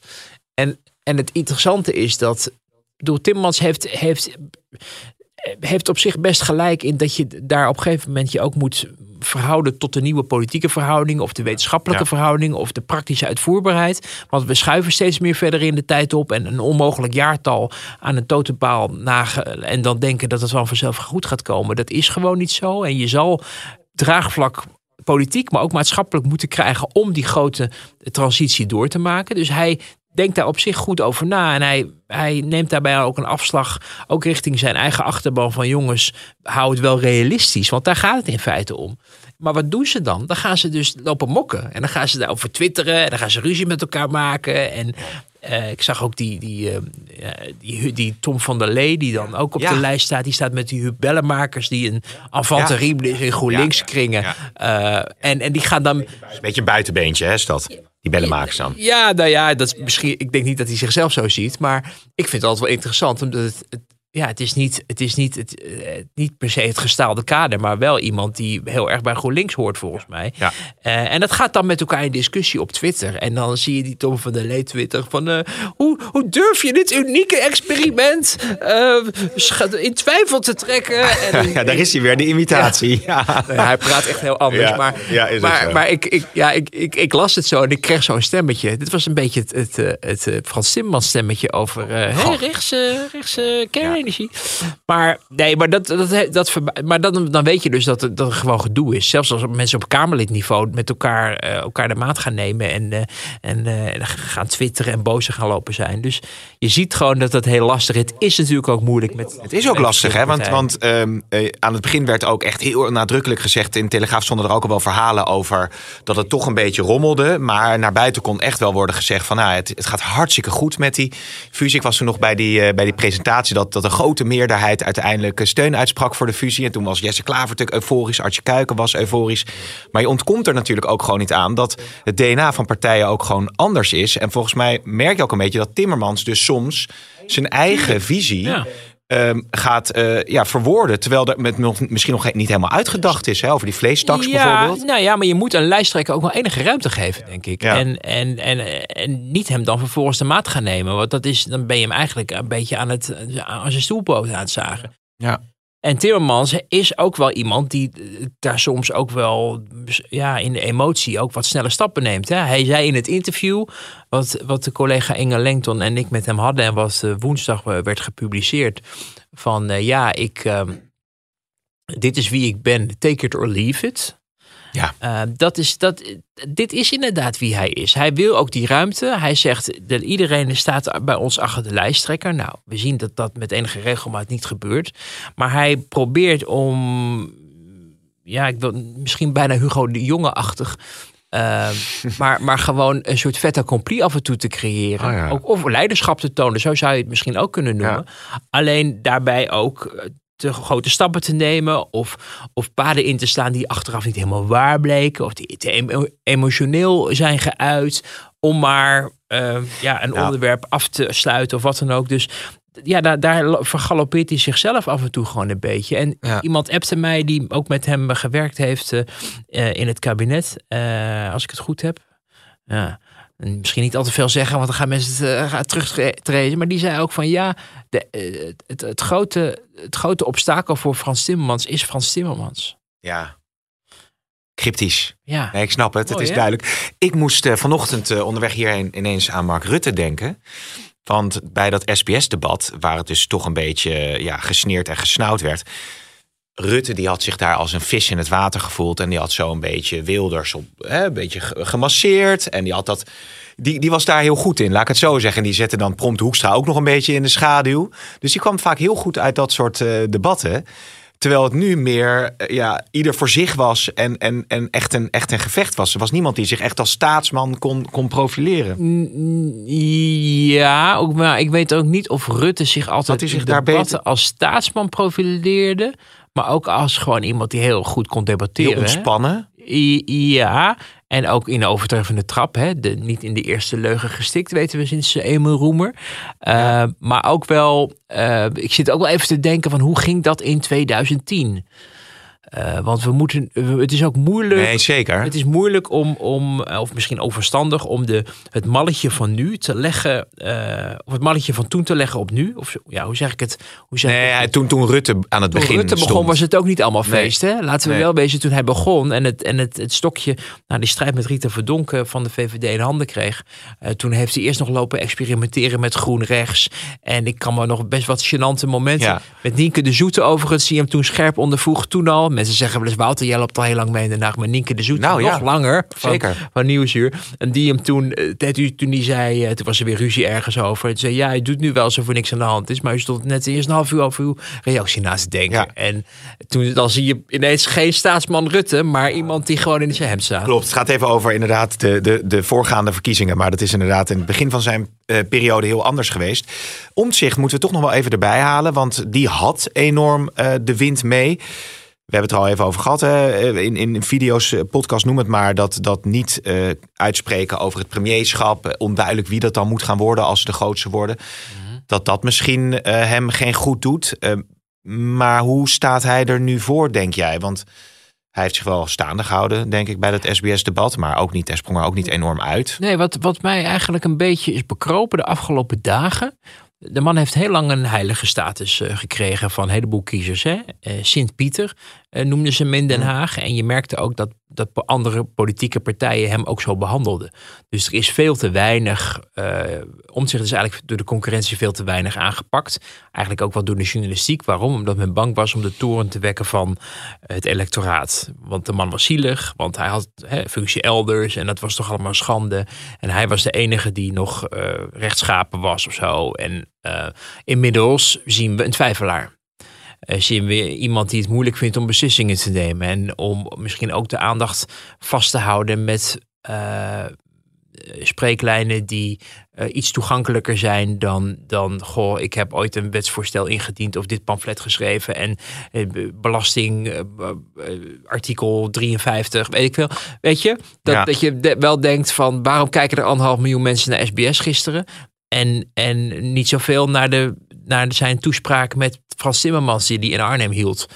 En, en het interessante is dat... Door Timmermans heeft, heeft, heeft op zich best gelijk in dat je daar op een gegeven moment je ook moet verhouden tot de nieuwe politieke verhouding of de wetenschappelijke Ja. verhouding of de praktische uitvoerbaarheid. Want we schuiven steeds meer verder in de tijd op en een onmogelijk jaartal aan een totempaal nagen en dan denken dat het wel vanzelf goed gaat komen. Dat is gewoon niet zo. En je zal draagvlak politiek, maar ook maatschappelijk moeten krijgen om die grote transitie door te maken. Dus hij denkt daar op zich goed over na. En hij, hij neemt daarbij ook een afslag, ook richting zijn eigen achterban van jongens, hou het wel realistisch. Want daar gaat het in feite om. Maar wat doen ze dan? Dan gaan ze dus lopen mokken. En dan gaan ze daarover twitteren. En dan gaan ze ruzie met elkaar maken. En eh, ik zag ook die, die, eh, die, die Tom van der Lee, die dan ook op Ja. de lijst staat. Die staat met die Bellenmakers, die een avant Ja. is in GroenLinks kringen. Eh, en, en die gaan dan Een beetje een buitenbeentje, hè, is dat? Die bellenmakers dan. ja, nou ja, dat is misschien. Ik denk niet dat hij zichzelf zo ziet, maar ik vind het altijd wel interessant, omdat het. het ja, het is niet, het is niet, het, eh, niet per se het gestaalde kader, maar wel iemand die heel erg bij GroenLinks hoort, volgens mij. Ja. Eh, en dat gaat dan met elkaar in discussie op Twitter. En dan zie je die Tom van der Lee Twitter van... eh, hoe, hoe durf je dit unieke experiment in twijfel te trekken? [laughs] En, Ja, daar is hij weer, de imitatie. Ja. nou ja, [laughs] hij praat echt heel anders. Ja, maar maar, maar ik, ik, ja, ik, ik, ik las het zo en ik kreeg zo'n stemmetje. Dit was een beetje het, het, het, Frans Timmermans stemmetje over... hey, rechts, rechts ken je energie. Maar nee, maar, dat, dat, dat, maar dan, dan weet je dus dat het, dat gewoon gedoe is. Zelfs als mensen op Kamerlidniveau met elkaar, eh, elkaar de maat gaan nemen en, eh, en eh, gaan twitteren en boos gaan lopen zijn. Dus je ziet gewoon dat dat heel lastig is. Het is natuurlijk ook moeilijk met. Het is ook lastig, hè? Want, want ehm, eh, aan het begin werd ook echt heel nadrukkelijk gezegd... in Telegraaf stonden er ook al wel verhalen over... dat het toch een beetje rommelde. Maar naar buiten kon echt wel worden gezegd van... Nou, het, het gaat hartstikke goed met die fusie. Ik was toen nog bij die, bij die presentatie... Dat, dat een grote meerderheid uiteindelijk eh, steun uitsprak voor de fusie. En toen was Jesse Klaver natuurlijk euforisch. Artje Kuiken was euforisch. Maar je ontkomt er natuurlijk ook gewoon niet aan... dat het DNA van partijen ook gewoon anders is. En volgens mij merk je ook een beetje dat Timmermans dus soms... zijn eigen visie Ja. Ehm, gaat eh, ja, verwoorden. Terwijl er met nog, misschien nog niet helemaal uitgedacht is. Hè, over die vleestaks ja, bijvoorbeeld. Nou ja, maar je moet een lijsttrekker ook wel enige ruimte geven, denk ik. Ja. En, en, en, en niet hem dan vervolgens de maat gaan nemen. Want dat is, dan ben je hem eigenlijk een beetje aan, het, aan zijn stoelpoot aan het zagen. Ja. En Timmermans is ook wel iemand die eh, daar soms ook wel ja, in de emotie ook wat snelle stappen neemt. Hè? Hij zei in het interview, wat, wat de collega Inge Lengton en ik met hem hadden en wat eh, woensdag eh, werd gepubliceerd, van ja, ik, ehm, dit is wie ik ben, take it or leave it. Ja. Eh, dat is, dat, dit is inderdaad wie hij is. Hij wil ook die ruimte. Hij zegt dat iedereen staat bij ons achter de lijsttrekker. Nou, we zien dat dat met enige regelmaat niet gebeurt. Maar hij probeert om, ja, ik wil misschien bijna Hugo de Jonge-achtig. eh, [laughs] maar, maar gewoon een soort fait accompli af en toe te creëren. Ja. ook, of leiderschap te tonen, zo zou je het misschien ook kunnen noemen. Alleen daarbij ook eh, te grote stappen te nemen. Of, of paden in te slaan die achteraf niet helemaal waar bleken. Of die te emo- emotioneel zijn geuit. Om maar eh, ja, een Ja. onderwerp af te sluiten of wat dan ook. Dus ja, daar, daar vergalopeert hij zichzelf af en toe gewoon een beetje. En Ja. iemand appte mij die ook met hem gewerkt heeft eh, eh, in het kabinet. als ik het goed heb. Ja. En misschien niet al te veel zeggen, want dan gaan mensen het, eh, gaan terugtreden. Maar die zei ook van ja, de, eh, het, het, grote, het grote obstakel voor Frans Timmermans is Frans Timmermans. ja. Cryptisch. Ja, Nee, ik snap het. Mooi, het is hè? duidelijk. Ik moest eh, vanochtend onderweg hierheen ineens aan Mark Rutte denken. Want bij dat SBS-debat, waar het dus toch een beetje ja, gesneerd en gesnauwd werd. Rutte die had zich daar als een vis in het water gevoeld. En die had zo een beetje Wilders op, hè, een beetje ge- gemasseerd. En die, had dat, die, die was daar heel goed in, laat ik het zo zeggen. En die zette dan prompt Hoekstra ook nog een beetje in de schaduw. Dus die kwam vaak heel goed uit dat soort eh, debatten. Terwijl het nu meer eh, ja, ieder voor zich was en, en, en echt, een, echt een gevecht was. Er was niemand die zich echt als staatsman kon, kon profileren. Ja ook, maar ik weet ook niet of Rutte zich altijd hij zich in daar debatten beter- als staatsman profileerde. Maar ook als gewoon iemand die heel goed kon debatteren. Heel ontspannen. Ja, en ook in de overtreffende trap. Hè? De, niet in de eerste leugen gestikt, weten we sinds Emil Roemer. Uh, Maar ook wel, uh, ik zit ook wel even te denken van hoe ging dat in 2010? Uh, want we moeten, het is ook moeilijk. Nee, zeker. Het is moeilijk om, om of misschien onverstandig, om de, het malletje van nu te leggen, uh, of het malletje van toen te leggen op nu. Of ja, hoe zeg ik het? Hoe zeg nee, ik het? toen, toen Rutte aan het toen begin Rutte begon stond. was het ook niet allemaal feest. Hè? Laten we Nee. wel wezen, toen hij begon en het, en het, het stokje, nou, die strijd met Rita Verdonken van de VVD in handen kreeg. Uh, toen heeft hij eerst nog lopen experimenteren met groen rechts. En ik kan me nog best wat gênante momenten. Ja. Met Nienke de Zoete overigens, die hem toen scherp ondervroeg. Toen al. Mensen zeggen wel eens, Wouter, jij loopt al heel lang mee in de nacht. Maar Nienke de Zoete Nou, nog ja. langer. Van, Zeker. Van Nieuwsuur. En die hem toen, eh, toen, toen die zei, eh, toen was er weer ruzie ergens over. Toen zei, ja, hij doet nu wel alsof er niks aan de hand is. Maar u stond net eerst een half uur over uw reactie naast te denken. Ja. En toen dan zie je ineens geen staatsman Rutte, maar iemand die gewoon in zijn hemd staat. Klopt, het gaat even over inderdaad de, de, de voorgaande verkiezingen. Maar dat is inderdaad in het begin van zijn eh, periode heel anders geweest. Omtzigt moeten we toch nog wel even erbij halen. Want die had enorm de wind mee. We hebben het er al even over gehad. Hè? In, in video's, eh, podcast noem het maar. Dat, dat niet eh, uitspreken over het premierschap. eh, Onduidelijk wie dat dan moet gaan worden als ze de grootste worden. Dat dat misschien eh, hem geen goed doet. Eh, maar hoe staat hij er nu voor, denk jij? Want hij heeft zich wel staande gehouden, denk ik, bij dat SBS-debat. Maar ook niet, hij sprong er ook niet enorm uit. Nee, wat, wat mij eigenlijk een beetje is bekropen de afgelopen dagen. De man heeft heel lang een heilige status uh, gekregen van een heleboel kiezers. Uh, Sint-Pieter. Eh, noemden ze hem in Den Haag. En je merkte ook dat, dat andere politieke partijen hem ook zo behandelden. Dus er is veel te weinig, uh, omzicht is eigenlijk door de concurrentie veel te weinig aangepakt. Eigenlijk ook wel door de journalistiek. Waarom? Omdat men bang was om de toren te wekken van het electoraat. Want de man was zielig, want hij had functie elders en dat was toch allemaal schande. En hij was de enige die nog uh, rechtschapen was of zo. En uh, inmiddels zien we een twijfelaar. Uh, zien we iemand die het moeilijk vindt om beslissingen te nemen. En om misschien ook de aandacht vast te houden met uh, spreeklijnen die uh, iets toegankelijker zijn dan, dan, goh, ik heb ooit een wetsvoorstel ingediend of dit pamflet geschreven en uh, belasting, artikel 53, weet ik veel. Weet je, dat, ja. dat je de, wel denkt van waarom kijken er anderhalf miljoen mensen naar SBS gisteren en, en niet zoveel naar, de, naar zijn toespraak met Frans Timmermans die die in Arnhem hield.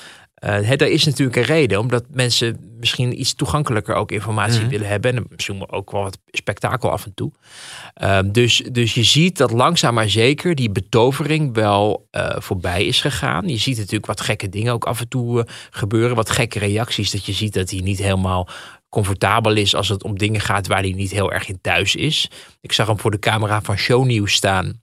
Uh, daar is natuurlijk een reden, omdat mensen misschien iets toegankelijker ook informatie mm. willen hebben. En misschien ook wel wat spektakel af en toe. Uh, dus, dus je ziet dat langzaam maar zeker die betovering wel uh, voorbij is gegaan. Je ziet natuurlijk wat gekke dingen ook af en toe eh, gebeuren. Wat gekke reacties. Dat je ziet dat hij niet helemaal comfortabel is als het om dingen gaat waar hij niet heel erg in thuis is. Ik zag hem voor de camera van Shownieuws staan.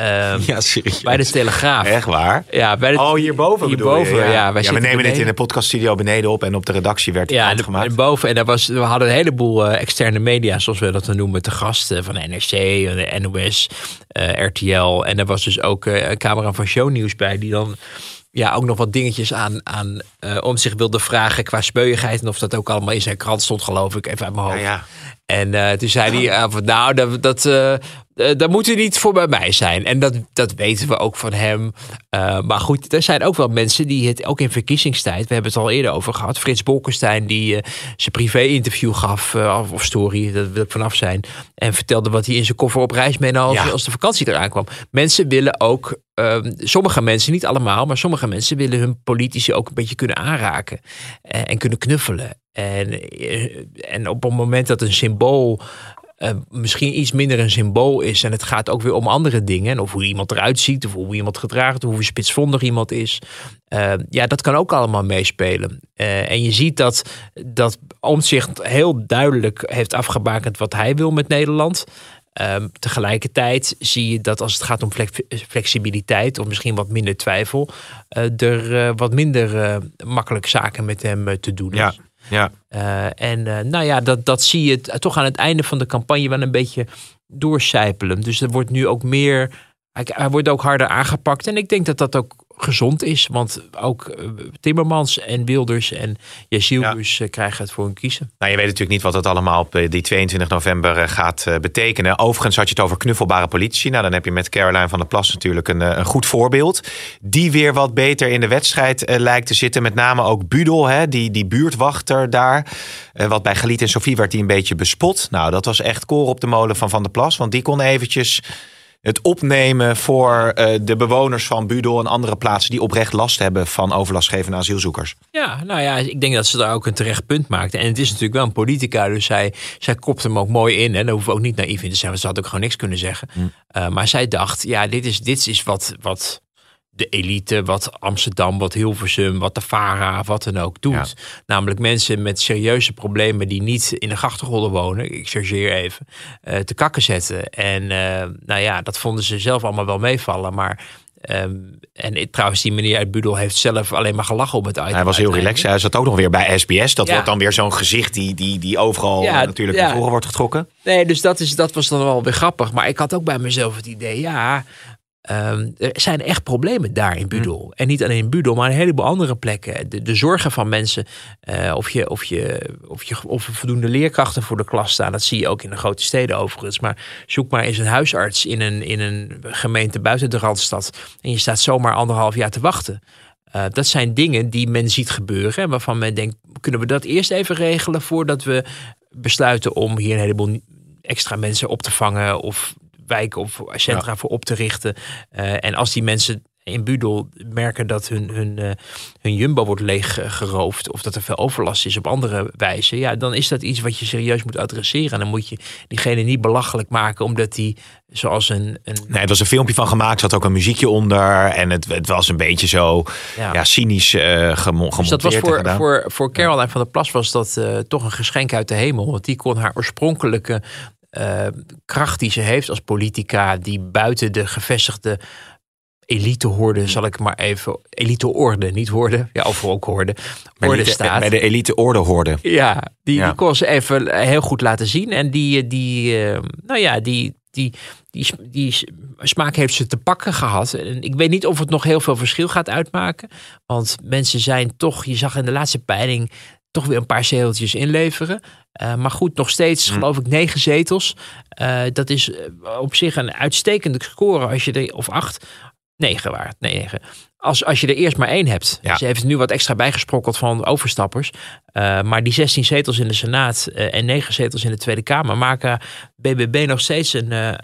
Um, [laughs] ja, serieus. Bij de Telegraaf. Echt waar? Ja, bij de, oh, hierboven Hierboven, je, ja. ja, wij ja we nemen het in de podcaststudio beneden op en op de redactie werd het ja, de, gemaakt. boven. En daar was, we hadden een heleboel uh, externe media, zoals we dat dan noemen, te gasten van NRC, de NOS, uh, RTL. En er was dus ook uh, een camera van Shownieuws bij, die dan ja, ook nog wat dingetjes aan, aan uh, om zich wilde vragen qua speuigheid. En of dat ook allemaal in zijn krant stond, geloof ik, even uit mijn hoofd. Ja, ja. En uh, toen zei hij, uh, nou, dat, dat, uh, dat moet u niet voor bij mij zijn. En dat, dat weten we ook van hem. maar goed, er zijn ook wel mensen die het, ook in verkiezingstijd, we hebben het al eerder over gehad. Frits Bolkestein, die zijn privé-interview gaf, of story, dat wil ik vanaf zijn. En vertelde wat hij in zijn koffer op reis meenam ja. als de vakantie eraan kwam. Mensen willen ook, ehm, sommige mensen, niet allemaal, maar sommige mensen willen hun politici ook een beetje kunnen aanraken. en kunnen knuffelen. En, en op het moment dat een symbool uh, misschien iets minder een symbool is. En het gaat ook weer om andere dingen. En of hoe iemand eruit ziet, of hoe iemand gedraagt, of hoe spitsvondig iemand is. Uh, ja, dat kan ook allemaal meespelen. Uh, en je ziet dat, dat Omtzigt heel duidelijk heeft afgebakend wat hij wil met Nederland. Um, tegelijkertijd zie je dat als het gaat om flexibiliteit of misschien wat minder twijfel, er wat minder makkelijk zaken met hem te doen is. Ja. Ja. Uh, en uh, nou ja, dat, dat zie je toch aan het einde van de campagne wel een beetje doorcijpelen. Dus er wordt nu ook meer, hij wordt ook harder aangepakt. En ik denk dat dat ook gezond is. Want ook Timmermans en Wilders en Jezilbus ja. krijgen het voor hun kiezen. Nou, je weet natuurlijk niet wat dat allemaal op die 22 november gaat betekenen. Overigens had je het over knuffelbare politie. Nou, dan heb je met Caroline van der Plas natuurlijk een, een goed voorbeeld. Die weer wat beter in de wedstrijd uh, lijkt te zitten. Met name ook Budel, hè, die, die buurtwachter daar. Uh, wat bij Galiet en Sofie werd hij een beetje bespot. Nou, dat was echt koren op de molen van Van der Plas. Want die kon eventjes het opnemen voor uh, de bewoners van Budel en andere plaatsen die oprecht last hebben van overlastgevende asielzoekers. Ja, nou ja, ik denk dat ze daar ook een terecht punt maakte. En het is natuurlijk wel een politica, dus zij, zij kopt hem ook mooi in. En daar hoeven we ook niet naïef in te zijn, want ze had ook gewoon niks kunnen zeggen. Hm. Uh, maar zij dacht, ja, dit is, dit is wat, wat de elite, wat Amsterdam, wat Hilversum, wat de VARA, wat dan ook doet. Ja. Namelijk mensen met serieuze problemen die niet in de grachtengolden wonen, ik chargeer even, uh, te kakken zetten. En uh, nou ja, dat vonden ze zelf allemaal wel meevallen, maar... Um, en trouwens, die meneer uit Budel heeft zelf alleen maar gelachen op het item. Hij was heel relaxed. Hij zat ook nog weer bij SBS. Dat ja. wordt dan weer zo'n gezicht die, die, die overal ja, natuurlijk ja. naar voren wordt getrokken. Nee, dus dat, is, dat was dan wel weer grappig. Maar ik had ook bij mezelf het idee, ja, Um, er zijn echt problemen daar in Budel. Mm. En niet alleen in Budel, maar een heleboel andere plekken. De, de zorgen van mensen, uh, of, je, of, je, of, je, of er voldoende leerkrachten voor de klas staan. Dat zie je ook in de grote steden overigens. Maar zoek maar eens een huisarts in een, in een gemeente buiten de Randstad. En je staat zomaar anderhalf jaar te wachten. Uh, dat zijn dingen die men ziet gebeuren. En waarvan men denkt, kunnen we dat eerst even regelen voordat we besluiten om hier een heleboel extra mensen op te vangen of wijken of centra ja. voor op te richten. Uh, en als die mensen in Budel merken dat hun, hun, uh, hun jumbo wordt leeggeroofd. Of dat er veel overlast is op andere wijze. Ja, dan is dat iets wat je serieus moet adresseren. En dan moet je diegene niet belachelijk maken omdat die zoals een, een... Nee, het was een filmpje van gemaakt. Er zat ook een muziekje onder. En het, het was een beetje zo ja. cynisch uh, gemonteerd. Dus dat was voor, voor, voor Caroline van der Plas was dat uh, toch een geschenk uit de hemel. Want die kon haar oorspronkelijke uh, kracht die ze heeft als politica... die buiten de gevestigde elitehoorde, zal ik maar even. Eliteorde, niet hoorde. Ja, of ook hoorde. Orde staat. Bij de eliteorde hoorde. Ja, die, die kon ze even heel goed laten zien. En die, die nou ja, die, die, die, die smaak heeft ze te pakken gehad. En ik weet niet of het nog heel veel verschil gaat uitmaken. Want mensen zijn toch, je zag in de laatste peiling toch weer een paar zeteltjes inleveren. Uh, maar goed, nog steeds hm. geloof ik negen zetels. Uh, dat is eh, op zich een uitstekende score als je er, of acht, negen waard, negen. Als, als je er eerst maar één hebt. Ja. Ze heeft nu wat extra bijgesprokkeld van overstappers. Uh, maar die 16 zetels in de Senaat en 9 zetels in de Tweede Kamer maken BBB nog steeds een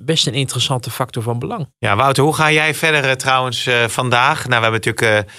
best een interessante factor van belang. Ja, Wouter, hoe ga jij verder trouwens vandaag? Nou, we hebben natuurlijk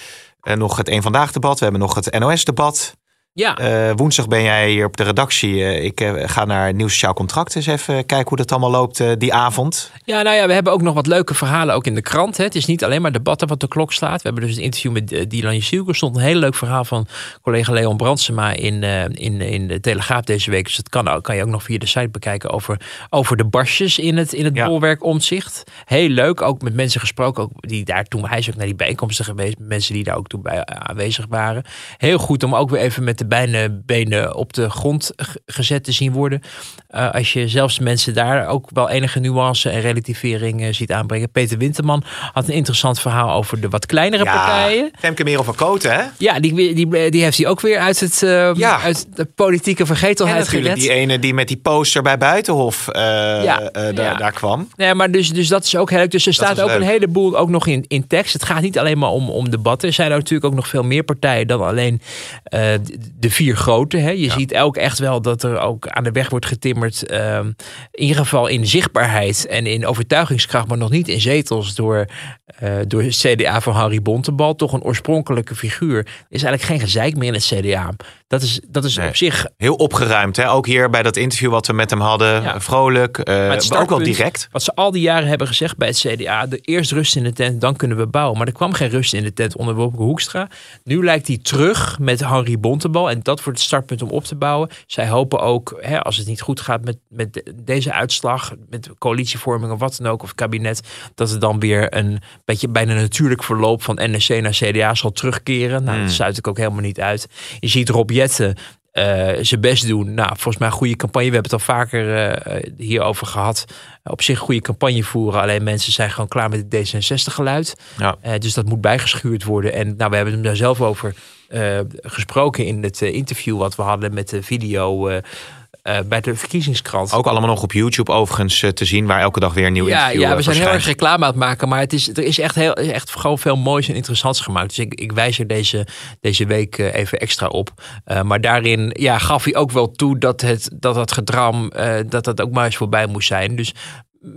nog het Eén Vandaag debat. We hebben nog het NOS debat. Ja. Uh, woensdag ben jij hier op de redactie. Uh, ik uh, ga naar Nieuw Sociaal Contract eens even kijken hoe dat allemaal loopt die avond. Ja, nou ja, we hebben ook nog wat leuke verhalen ook in de krant. Hè. Het is niet alleen maar debatten wat de klok slaat. We hebben dus een interview met Dylan Jesielke. Er stond een heel leuk verhaal van collega Leon Brandsema in, in, in de Telegraaf deze week. Dus dat kan, kan je ook nog via de site bekijken over, over de barsjes in het, in het ja. bolwerk omzicht. Heel leuk, ook met mensen gesproken. Ook die daar toen, hij is ook naar die bijeenkomsten geweest. Mensen die daar ook toen bij aanwezig waren. Heel goed om ook weer even met de benen, benen op de grond gezet te zien worden. Uh, als je zelfs mensen daar ook wel enige nuance en relativering uh, ziet aanbrengen. Peter Winterman had een interessant verhaal over de wat kleinere ja, partijen. Femke Merel van Koten, hè? Ja, die, die, die heeft hij ook weer uit, het, uh, ja. uit de politieke vergetelheid en natuurlijk gered. die ene die met die poster bij Buitenhof ja. daar, daar kwam. Nee, maar dus, dus dat is ook heel leuk. Dus er staat ook leuk. een heleboel ook nog in, in tekst. Het gaat niet alleen maar om, om debatten. Er zijn er natuurlijk ook nog veel meer partijen dan alleen de vier grote. Hè. Je ziet elk echt wel dat er ook aan de weg wordt getimmerd. Uh, in ieder geval in zichtbaarheid en in overtuigingskracht, maar nog niet in zetels door, uh, door het CDA van Harry Bontebal. Toch een oorspronkelijke figuur. Is eigenlijk geen gezeik meer in het CDA. Dat is, dat is op zich... Heel opgeruimd. Hè? Ook hier bij dat interview wat we met hem hadden. Ja. Vrolijk, uh, maar ook wel direct. Wat ze al die jaren hebben gezegd bij het CDA. De eerst rust in de tent, dan kunnen we bouwen. Maar er kwam geen rust in de tent onder Wopke Hoekstra. Nu lijkt hij terug met Harry Bontebal. En dat wordt het startpunt om op te bouwen. Zij hopen ook, hè, als het niet goed gaat met, met deze uitslag, met coalitievorming of wat dan ook, of kabinet, dat het dan weer een beetje bijna natuurlijk verloop van NSC naar CDA zal terugkeren. Nou, dat hmm. sluit ik ook helemaal niet uit. Je ziet Rob Jetten uh, zijn best doen. Nou, volgens mij goede campagne. We hebben het al vaker uh, hierover gehad. Op zich goede campagne voeren. Alleen mensen zijn gewoon klaar met het D66 geluid. Ja. Uh, dus dat moet bijgeschuurd worden. En nou, we hebben hem daar zelf over gesproken in het interview wat we hadden met de video uh, bij de verkiezingskrant. Ook allemaal nog op YouTube overigens uh, te zien, waar elke dag weer nieuw ja, interview Ja, we zijn heel erg reclame aan het maken, maar het is, er is echt, heel, echt gewoon veel moois en interessants gemaakt. Dus ik, ik wijs er deze, deze week even extra op. maar daarin ja, gaf hij ook wel toe dat het, dat, dat gedram, dat dat ook maar eens voorbij moest zijn. Dus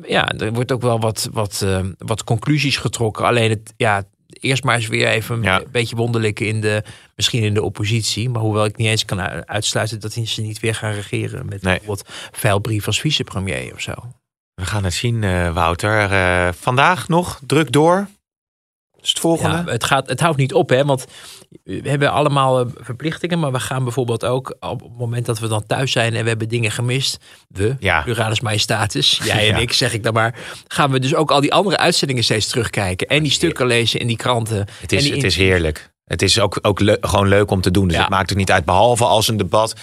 ja, er wordt ook wel wat, wat, wat conclusies getrokken. Alleen het, ja, eerst maar eens weer even een beetje wonderlijk in de, misschien in de oppositie. Maar hoewel ik niet eens kan uitsluiten dat ze niet weer gaan regeren met nee. bijvoorbeeld vuilbrief als vicepremier of zo. We gaan het zien, uh, Wouter. Uh, vandaag nog druk door. Is het volgende? Ja, het, gaat, het houdt niet op, hè? Want we hebben allemaal eh, verplichtingen, maar we gaan bijvoorbeeld ook op het moment dat we dan thuis zijn en we hebben dingen gemist, we, ja. pluralis majestatis, [laughs] jij en ik zeg ik dan maar, gaan we dus ook al die andere uitzendingen steeds terugkijken en die stukken lezen in die kranten. Het is, het is heerlijk. Het is ook, ook gewoon leuk om te doen. Dus het maakt het niet uit. Behalve als een debat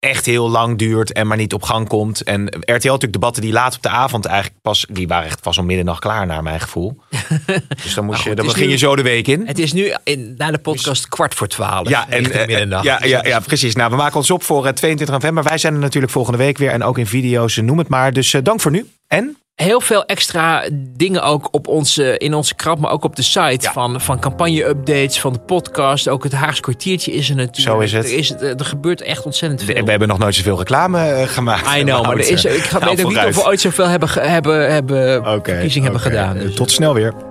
echt heel lang duurt en maar niet op gang komt. En RTL natuurlijk debatten die laat op de avond eigenlijk pas... die waren echt pas om middernacht klaar naar mijn gevoel. [laughs] dus dan, moest je, dan begin je zo de week in. Het is nu in, na de podcast kwart voor twaalf. Ja, en, middernacht. Ja, ja, ja, precies. Nou, we maken ons op voor 22 eh, november. Wij zijn er natuurlijk volgende week weer en ook in video's, noem het maar. Dus uh, dank voor nu. En heel veel extra dingen ook op onze, in onze krant, maar ook op de site. Van, van campagne-updates, van de podcast. Ook het Haagse kwartiertje is er natuurlijk. Zo is het. Er, is, er gebeurt echt ontzettend veel. We hebben nog nooit zoveel reclame uh, gemaakt. I know, maar er is, ik weet ook niet of we ooit zoveel hebben, hebben, hebben okay, verkiezing okay. hebben gedaan. Dus. Tot snel weer.